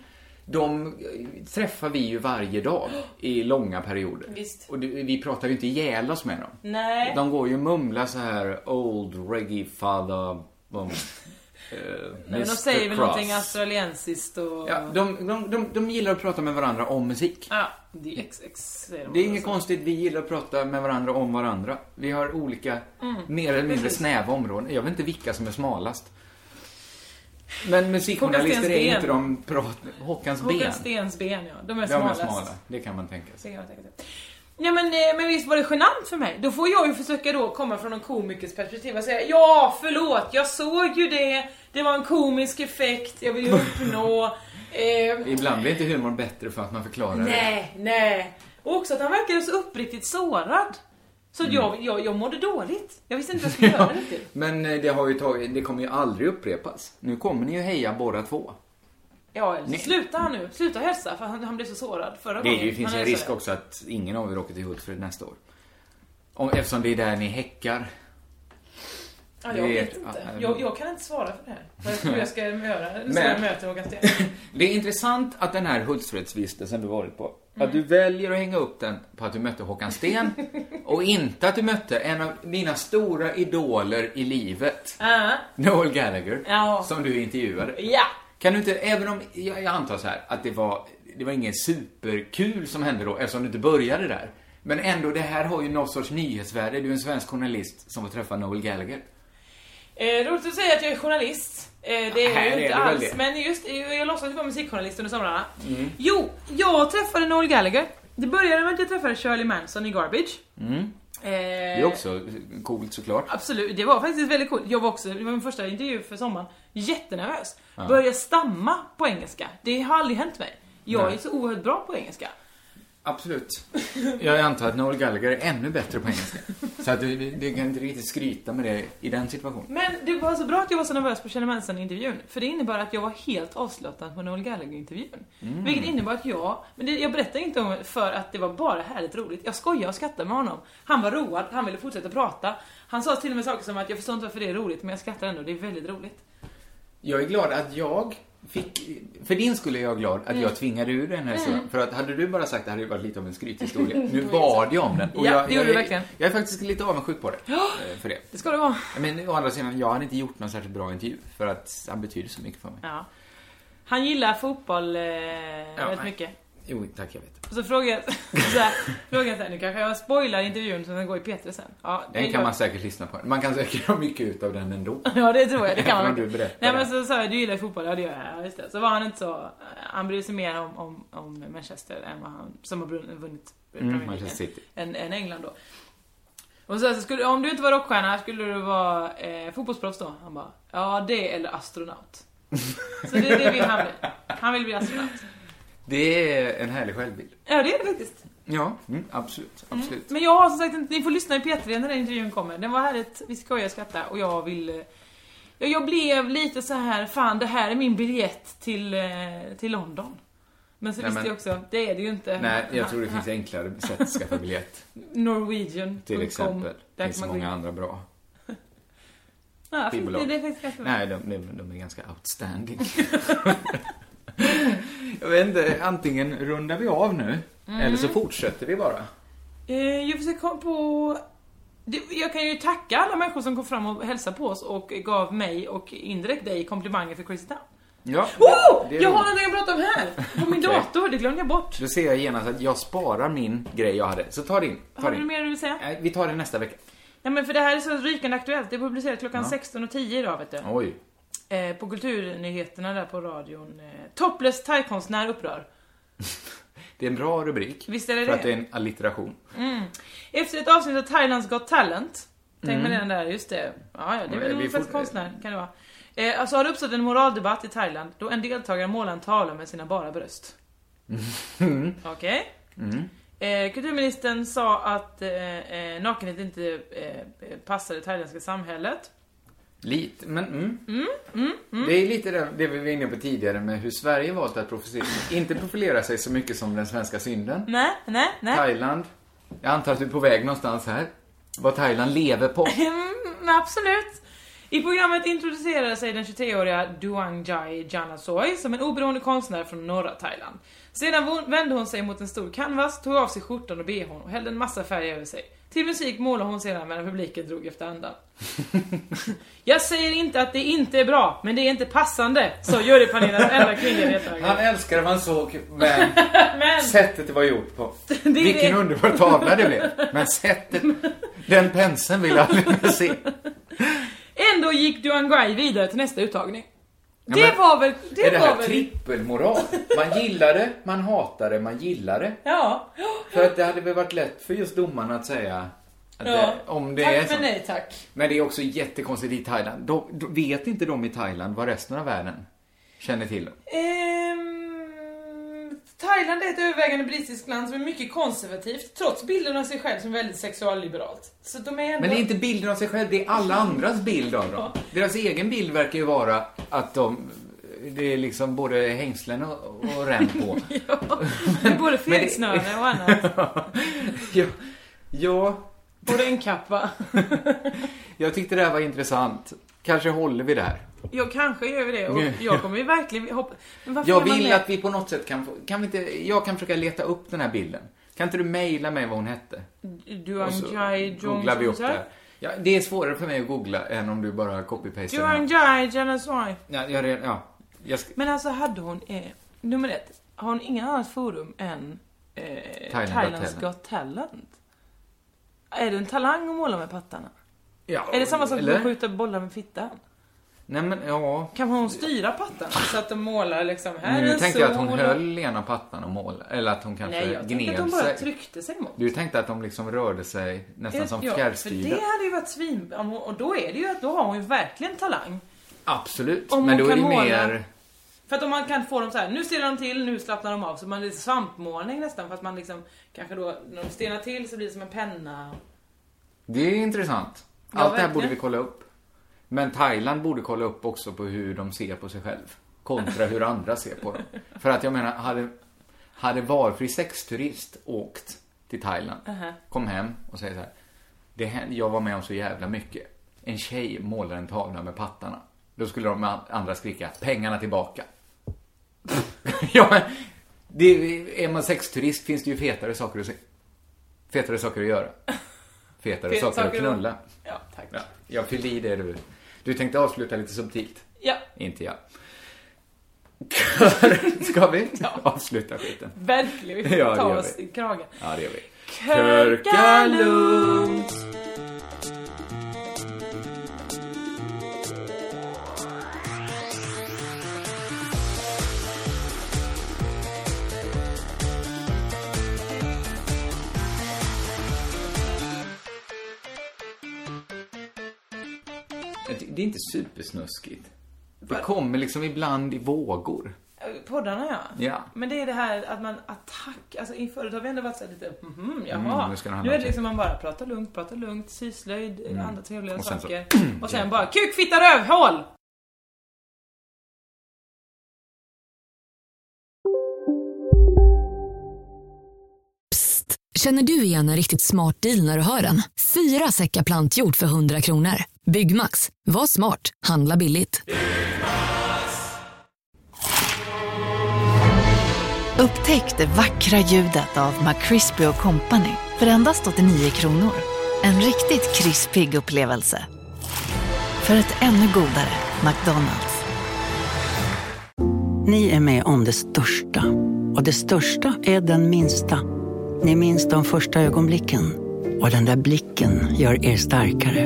[SPEAKER 8] De eh, träffar vi ju varje dag i långa perioder.
[SPEAKER 7] Visst.
[SPEAKER 8] Och vi pratar ju inte ihjäl oss med dem.
[SPEAKER 7] Nej.
[SPEAKER 8] De går ju och mumlar så här old reggae father um, eh,
[SPEAKER 7] Nej, men de säger väl
[SPEAKER 8] Cross.
[SPEAKER 7] någonting australiensiskt och...
[SPEAKER 8] Ja, de, de, de, de gillar att prata med varandra om musik.
[SPEAKER 7] Ja, det är ex, ex,
[SPEAKER 8] Det är inget konstigt, vi gillar att prata med varandra om varandra. Vi har olika,
[SPEAKER 7] Mm,
[SPEAKER 8] mer eller mindre
[SPEAKER 7] precis.
[SPEAKER 8] snäva områden. Jag vet inte vilka som är smalast. Men musikjournalister är inte de prat... Håkans ben.
[SPEAKER 7] Håkan Stens ben, ja. De är
[SPEAKER 8] De är
[SPEAKER 7] smalast.
[SPEAKER 8] smala, det kan man tänka sig.
[SPEAKER 7] Ja men, eh, men visst var det genant för mig? Då får jag ju försöka då komma från en komikers perspektiv och säga Ja, förlåt, jag såg ju det. Det var en komisk effekt, jag vill ju uppnå... Eh,
[SPEAKER 8] Ibland blir inte humorn bättre för att man förklarar det.
[SPEAKER 7] nej, nej. Och också att han verkade så uppriktigt sårad. Så
[SPEAKER 8] Mm.
[SPEAKER 7] jag, jag, jag mådde dåligt. Jag visste inte vad jag skulle göra riktigt.
[SPEAKER 8] Men eh, det har ju tagit, det kommer ju aldrig upprepas. Nu kommer ni ju heja båda två.
[SPEAKER 7] Ja,
[SPEAKER 8] Nej.
[SPEAKER 7] sluta han nu. Sluta hälsa för han, han blev så sårad förra
[SPEAKER 8] Det,
[SPEAKER 7] gången.
[SPEAKER 8] det finns en risk också att ingen av er åker till Hultsfred nästa år. Om, eftersom det är där ni häckar.
[SPEAKER 7] Ja, jag
[SPEAKER 8] är-
[SPEAKER 7] vet inte.
[SPEAKER 8] ja,
[SPEAKER 7] Jag, jag kan inte svara för det här. Vad jag ska göra. Nu ska jag möta Håkan Sten.
[SPEAKER 8] Det är intressant att den här Hultsfredsvistelsen du varit på. Att du väljer att hänga upp den på att du mötte Håkan Sten och inte att du mötte en av dina stora idoler i livet,
[SPEAKER 7] Ja.
[SPEAKER 8] Noel Gallagher,
[SPEAKER 7] Ja.
[SPEAKER 8] som du intervjuade.
[SPEAKER 7] Ja.
[SPEAKER 8] Kan du inte, även om, jag, jag antar så här, att det var, det var ingen superkul som hände då, eftersom du inte började där. Men ändå, det här har ju något sorts nyhetsvärde. Du är en svensk journalist som får träffa Noel Gallagher.
[SPEAKER 7] Eh, roligt att säga att jag är journalist. Eh, det är
[SPEAKER 8] är
[SPEAKER 7] ju inte
[SPEAKER 8] väl
[SPEAKER 7] alls.
[SPEAKER 8] det?
[SPEAKER 7] Men just, jag låtsades vara musikjournalist under somrarna.
[SPEAKER 8] Mm.
[SPEAKER 7] Jo, jag träffade Noel Gallagher. Det började med att jag träffade Shirley Manson i Garbage.
[SPEAKER 8] Mm.
[SPEAKER 7] Eh,
[SPEAKER 8] Det är också coolt såklart.
[SPEAKER 7] Absolut, det var faktiskt väldigt coolt. Jag var också, det var min första intervju för sommaren. Jättenervös.
[SPEAKER 8] Ja.
[SPEAKER 7] Började stamma på engelska. Det har aldrig hänt mig. Jag
[SPEAKER 8] Nej.
[SPEAKER 7] är så oerhört bra på engelska.
[SPEAKER 8] Absolut. Jag antar att Noel Gallagher är ännu bättre på engelska. Så att du, du, du kan inte riktigt skryta med det i den situationen.
[SPEAKER 7] Men det var så bra att jag var så nervös på Shirley Manson-intervjun. För det innebar att jag var helt avslappnad på Noel Gallagher-intervjun.
[SPEAKER 8] Mm.
[SPEAKER 7] Vilket innebar att jag, men det, jag berättar inte om för att det var bara härligt roligt. Jag skojade och skrattade med honom. Han var road, han ville fortsätta prata. Han sa till och med saker som att jag förstår inte varför det är roligt, men jag skrattar ändå, det är väldigt roligt.
[SPEAKER 8] Jag är glad att jag fick... För din skulle jag glad att
[SPEAKER 7] Mm.
[SPEAKER 8] jag tvingade ur den här
[SPEAKER 7] Mm.
[SPEAKER 8] historien. För att hade du bara sagt det hade det varit lite av en skrythistoria. Nu bad jag om den.
[SPEAKER 7] Ja,
[SPEAKER 8] jag,
[SPEAKER 7] det gjorde
[SPEAKER 8] jag,
[SPEAKER 7] du
[SPEAKER 8] är-
[SPEAKER 7] verkligen.
[SPEAKER 8] Jag är faktiskt lite avundsjuk på det.
[SPEAKER 7] Ja.
[SPEAKER 8] eh, För det.
[SPEAKER 7] Det ska det vara.
[SPEAKER 8] Men å andra sidan, jag hade inte gjort någon särskilt bra intervju. För att han betyder så mycket för mig.
[SPEAKER 7] Ja. Han gillar fotboll eh, väldigt
[SPEAKER 8] nej.
[SPEAKER 7] mycket.
[SPEAKER 8] Jo, tack, jag vet.
[SPEAKER 7] Och så frågar jag så här, frågar jag så här, nu kanske jag spoilar intervjun som den går i P3 sen. Ja,
[SPEAKER 8] Den
[SPEAKER 7] är
[SPEAKER 8] kan
[SPEAKER 7] jag-
[SPEAKER 8] man säkert lyssna på. Man kan säkert ha mycket ut av den ändå.
[SPEAKER 7] Ja det tror jag, det kan man.
[SPEAKER 8] du berättar
[SPEAKER 7] Nej men så sa jag, du gillar fotboll, ja det gör jag, ja, just det. Så var han inte så, han bryr sig mer om, om, om Manchester än vad han, som har vunnit
[SPEAKER 8] Mm, Manchester City.
[SPEAKER 7] Än, än England då. Och så, så skulle, om du inte var rockstjärna, skulle du vara eh, fotbollsproffs då? Han bara, ja det eller astronaut. Så det, det vill han bli. Han vill bli astronaut.
[SPEAKER 8] Det är en härlig självbild.
[SPEAKER 7] Ja det är det faktiskt.
[SPEAKER 8] Ja, mm, absolut. absolut.
[SPEAKER 7] Men jag har som sagt inte, ni får lyssna i P3 när den intervjun kommer. Den var härligt, vi skojar och skrattar och jag vill... eh, Ja, jag blev lite så här, fan det här är min biljett till, eh, till London. Men så
[SPEAKER 8] Nej,
[SPEAKER 7] visste
[SPEAKER 8] men-
[SPEAKER 7] jag också, det är det ju inte.
[SPEAKER 8] Nej, jag tror det finns enklare sätt att skaffa biljett.
[SPEAKER 7] Norwegian.
[SPEAKER 8] Till exempel. Det finns många
[SPEAKER 7] in.
[SPEAKER 8] andra bra
[SPEAKER 7] Ja, det, det faktiskt ganska bra.
[SPEAKER 8] Nej, de, de, de är ganska outstanding. jag vet inte, antingen rundar vi av nu,
[SPEAKER 7] Mm.
[SPEAKER 8] eller så fortsätter vi bara.
[SPEAKER 7] Eh, jag försöker komma på... Jag kan ju tacka alla människor som kom fram och hälsade på oss och gav mig och indirekt dig komplimanger för Crazy Town.
[SPEAKER 8] Ja,
[SPEAKER 7] Oh!
[SPEAKER 8] det
[SPEAKER 7] Jag har någonting att prata om här! På min
[SPEAKER 8] Okej.
[SPEAKER 7] dator, det glömde jag bort.
[SPEAKER 8] Då ser jag genast att jag sparar min grej jag hade. Så ta din. Ta
[SPEAKER 7] Har du
[SPEAKER 8] din.
[SPEAKER 7] mer du vill säga?
[SPEAKER 8] Vi tar det nästa vecka.
[SPEAKER 7] Ja men för det här är så rykande aktuellt. Det är publicerat klockan
[SPEAKER 8] Ja.
[SPEAKER 7] 16.10 idag vet du.
[SPEAKER 8] Oj.
[SPEAKER 7] Eh, på Kulturnyheterna där på radion. Eh, topless thaikonstnär upprör.
[SPEAKER 8] Det är en bra rubrik.
[SPEAKER 7] Visst är det
[SPEAKER 8] För
[SPEAKER 7] det?
[SPEAKER 8] att det är en allitteration.
[SPEAKER 7] Mm. Efter ett avsnitt av Thailands Got Talent Tänk med
[SPEAKER 8] Mm.
[SPEAKER 7] den där, just det. Ja, ja det är väl en slags konstnär, kan det vara. Eh, alltså har det uppstått en moraldebatt i Thailand då en deltagare målar en tavla med sina bara bröst.
[SPEAKER 8] Mm.
[SPEAKER 7] Okej?
[SPEAKER 8] Mm.
[SPEAKER 7] Eh, kulturministern sa att eh, eh, nakenhet inte eh, passar det thailändska samhället.
[SPEAKER 8] Lite, men mm.
[SPEAKER 7] Mm, mm, mm.
[SPEAKER 8] Det är lite det, det vi var inne på tidigare med hur Sverige valt att profilera, inte profilera sig så mycket som den svenska synden.
[SPEAKER 7] Nej, nej, nej.
[SPEAKER 8] Thailand. Jag antar att du är på väg någonstans här. Vad Thailand lever på.
[SPEAKER 7] Mm, absolut. I programmet introducerade sig den 23-åriga Duang Jai Janasoy som en oberoende konstnär från norra Thailand. Sedan vände hon sig mot en stor canvas, tog av sig skjortan och bhn och hällde en massa färg över sig. Till musik målade hon sedan medan publiken drog efter andan. Jag säger inte att det inte är bra, men det är inte passande, sa jurypanelens enda kvinnliga deltagare.
[SPEAKER 8] Han älskade vad han såg, men,
[SPEAKER 7] Men-
[SPEAKER 8] sättet det var gjort på.
[SPEAKER 7] är
[SPEAKER 8] Vilken
[SPEAKER 7] det.
[SPEAKER 8] underbar tavla det blev. Men sättet, den penseln vill jag aldrig se.
[SPEAKER 7] Ändå gick Duang Jai vidare till nästa uttagning.
[SPEAKER 8] Ja,
[SPEAKER 7] det
[SPEAKER 8] men-
[SPEAKER 7] var väl... Det
[SPEAKER 8] är det här
[SPEAKER 7] väl...
[SPEAKER 8] trippelmoral? Man gillar det, man hatar det, man gillar det.
[SPEAKER 7] Ja.
[SPEAKER 8] För att det hade väl varit lätt för just domarna att säga att
[SPEAKER 7] Ja.
[SPEAKER 8] det, om det
[SPEAKER 7] tack
[SPEAKER 8] är
[SPEAKER 7] men
[SPEAKER 8] så.
[SPEAKER 7] nej tack.
[SPEAKER 8] Men det är också jättekonstigt i Thailand. De, vet inte de i Thailand vad resten av världen känner till?
[SPEAKER 7] Ehm, Thailand är ett övervägande brittiskt land som är mycket konservativt trots bilden av sig själv som väldigt sexualliberalt. Så de är ändå...
[SPEAKER 8] Men det är inte bilden av sig själv, det är alla andras bild av dem. Deras egen bild verkar ju vara att de, det är liksom både hängslen och, och rem på.
[SPEAKER 7] Det är både felsnöre och annat.
[SPEAKER 8] ja, ja,
[SPEAKER 7] Och regnkappa.
[SPEAKER 8] jag tyckte det här var intressant. Kanske håller vi där.
[SPEAKER 7] Jag kanske gör vi det och
[SPEAKER 8] Ja.
[SPEAKER 7] jag kommer ju verkligen hoppa...
[SPEAKER 8] Jag vill att vi på något sätt kan få, kan vi inte, jag kan försöka leta upp den här bilden. Kan inte du mejla mig vad hon hette?
[SPEAKER 7] Duang
[SPEAKER 8] Och så
[SPEAKER 7] Jai Jong
[SPEAKER 8] googlar vi upp det. Ja, det är svårare för mig att googla än om du bara copy-pastar den
[SPEAKER 7] Duang
[SPEAKER 8] här.
[SPEAKER 7] Jai Janaswai.
[SPEAKER 8] Ja, jag, redan- ja. Jag ska,
[SPEAKER 7] Men alltså hade hon, eh, nummer ett, har hon inget annat forum än eh,
[SPEAKER 8] Thailand
[SPEAKER 7] Thailands
[SPEAKER 8] Got
[SPEAKER 7] Got Talent? Är det en talang att måla med pattarna?
[SPEAKER 8] ja,
[SPEAKER 7] är det samma sak som att skjuta bollar med fittan?
[SPEAKER 8] Nej men ja.
[SPEAKER 7] Kan hon styra pattarna så att de målar liksom, här är
[SPEAKER 8] Nu tänkte jag att hon höll ena pattan och målade. Eller att hon kanske
[SPEAKER 7] Nej, jag tänkte
[SPEAKER 8] gned
[SPEAKER 7] att de bara
[SPEAKER 8] sig.
[SPEAKER 7] tryckte sig mot.
[SPEAKER 8] Du tänkte att de liksom rörde sig nästan som
[SPEAKER 7] ja, för det hade ju varit svin... hon- Och då är det ju att då har hon ju verkligen talang.
[SPEAKER 8] Absolut.
[SPEAKER 7] Om
[SPEAKER 8] men
[SPEAKER 7] hon
[SPEAKER 8] då är det
[SPEAKER 7] måla-
[SPEAKER 8] mer...
[SPEAKER 7] För att om man kan få dem så här, nu stelnar de till, nu slappnar de av. Så man det är svampmålning nästan. Fast man liksom, kanske då, när de stelnar till så blir det som en penna.
[SPEAKER 8] Det är intressant.
[SPEAKER 7] Ja,
[SPEAKER 8] Allt det här borde vi kolla upp. Men Thailand borde kolla upp också på hur de ser på sig själv. Kontra hur andra ser på dem. För att jag menar, hade, hade valfri sexturist åkt till Thailand,
[SPEAKER 7] Aha.
[SPEAKER 8] kom hem och säger så här. Det hände, jag var med om så jävla mycket. En tjej målar en tavla med pattarna. Då skulle de andra skrika, pengarna tillbaka. ja, men det, är man sexturist finns det ju fetare saker att se. Fetare saker att göra. Fetare
[SPEAKER 7] Fet
[SPEAKER 8] saker
[SPEAKER 7] saker att-
[SPEAKER 8] knulla.
[SPEAKER 7] Ja, tack.
[SPEAKER 8] Ja, jag fyllde i det du. Du tänkte avsluta lite subtilt.
[SPEAKER 7] Ja,
[SPEAKER 8] Inte jag. Ska vi avsluta skiten?
[SPEAKER 7] verkligen. Vi får
[SPEAKER 8] Ja,
[SPEAKER 7] ta oss i kragen.
[SPEAKER 8] Ja, det gör vi.
[SPEAKER 7] Körka lugnt.
[SPEAKER 8] Inte supersnuskigt. Det kommer liksom ibland i vågor.
[SPEAKER 7] Poddarna ja.
[SPEAKER 8] Ja.
[SPEAKER 7] Men det är det här att man attack, alltså inför har vi ändå varit så här lite, mhm, jaha.
[SPEAKER 8] Mm, nu ska det handla
[SPEAKER 7] nu är det liksom man bara pratar lugnt, pratar lugnt, syslöjd,
[SPEAKER 8] Mm.
[SPEAKER 7] andra trevliga
[SPEAKER 8] Och sen så-
[SPEAKER 7] saker. och sen bara kuk, fitta, rövhål!
[SPEAKER 11] Känner du igen en riktigt smart deal när du hör den? Fyra säckar plantjord för 100 kronor. Byggmax. Var smart. Handla billigt.
[SPEAKER 12] Upptäck det vackra ljudet av McCrispy Company för endast 89 kronor. En riktigt krispig upplevelse. För ett ännu godare McDonalds.
[SPEAKER 13] Ni är med om det största. Och det största är den minsta. Ni minns de första ögonblicken. Och den där blicken gör er starkare.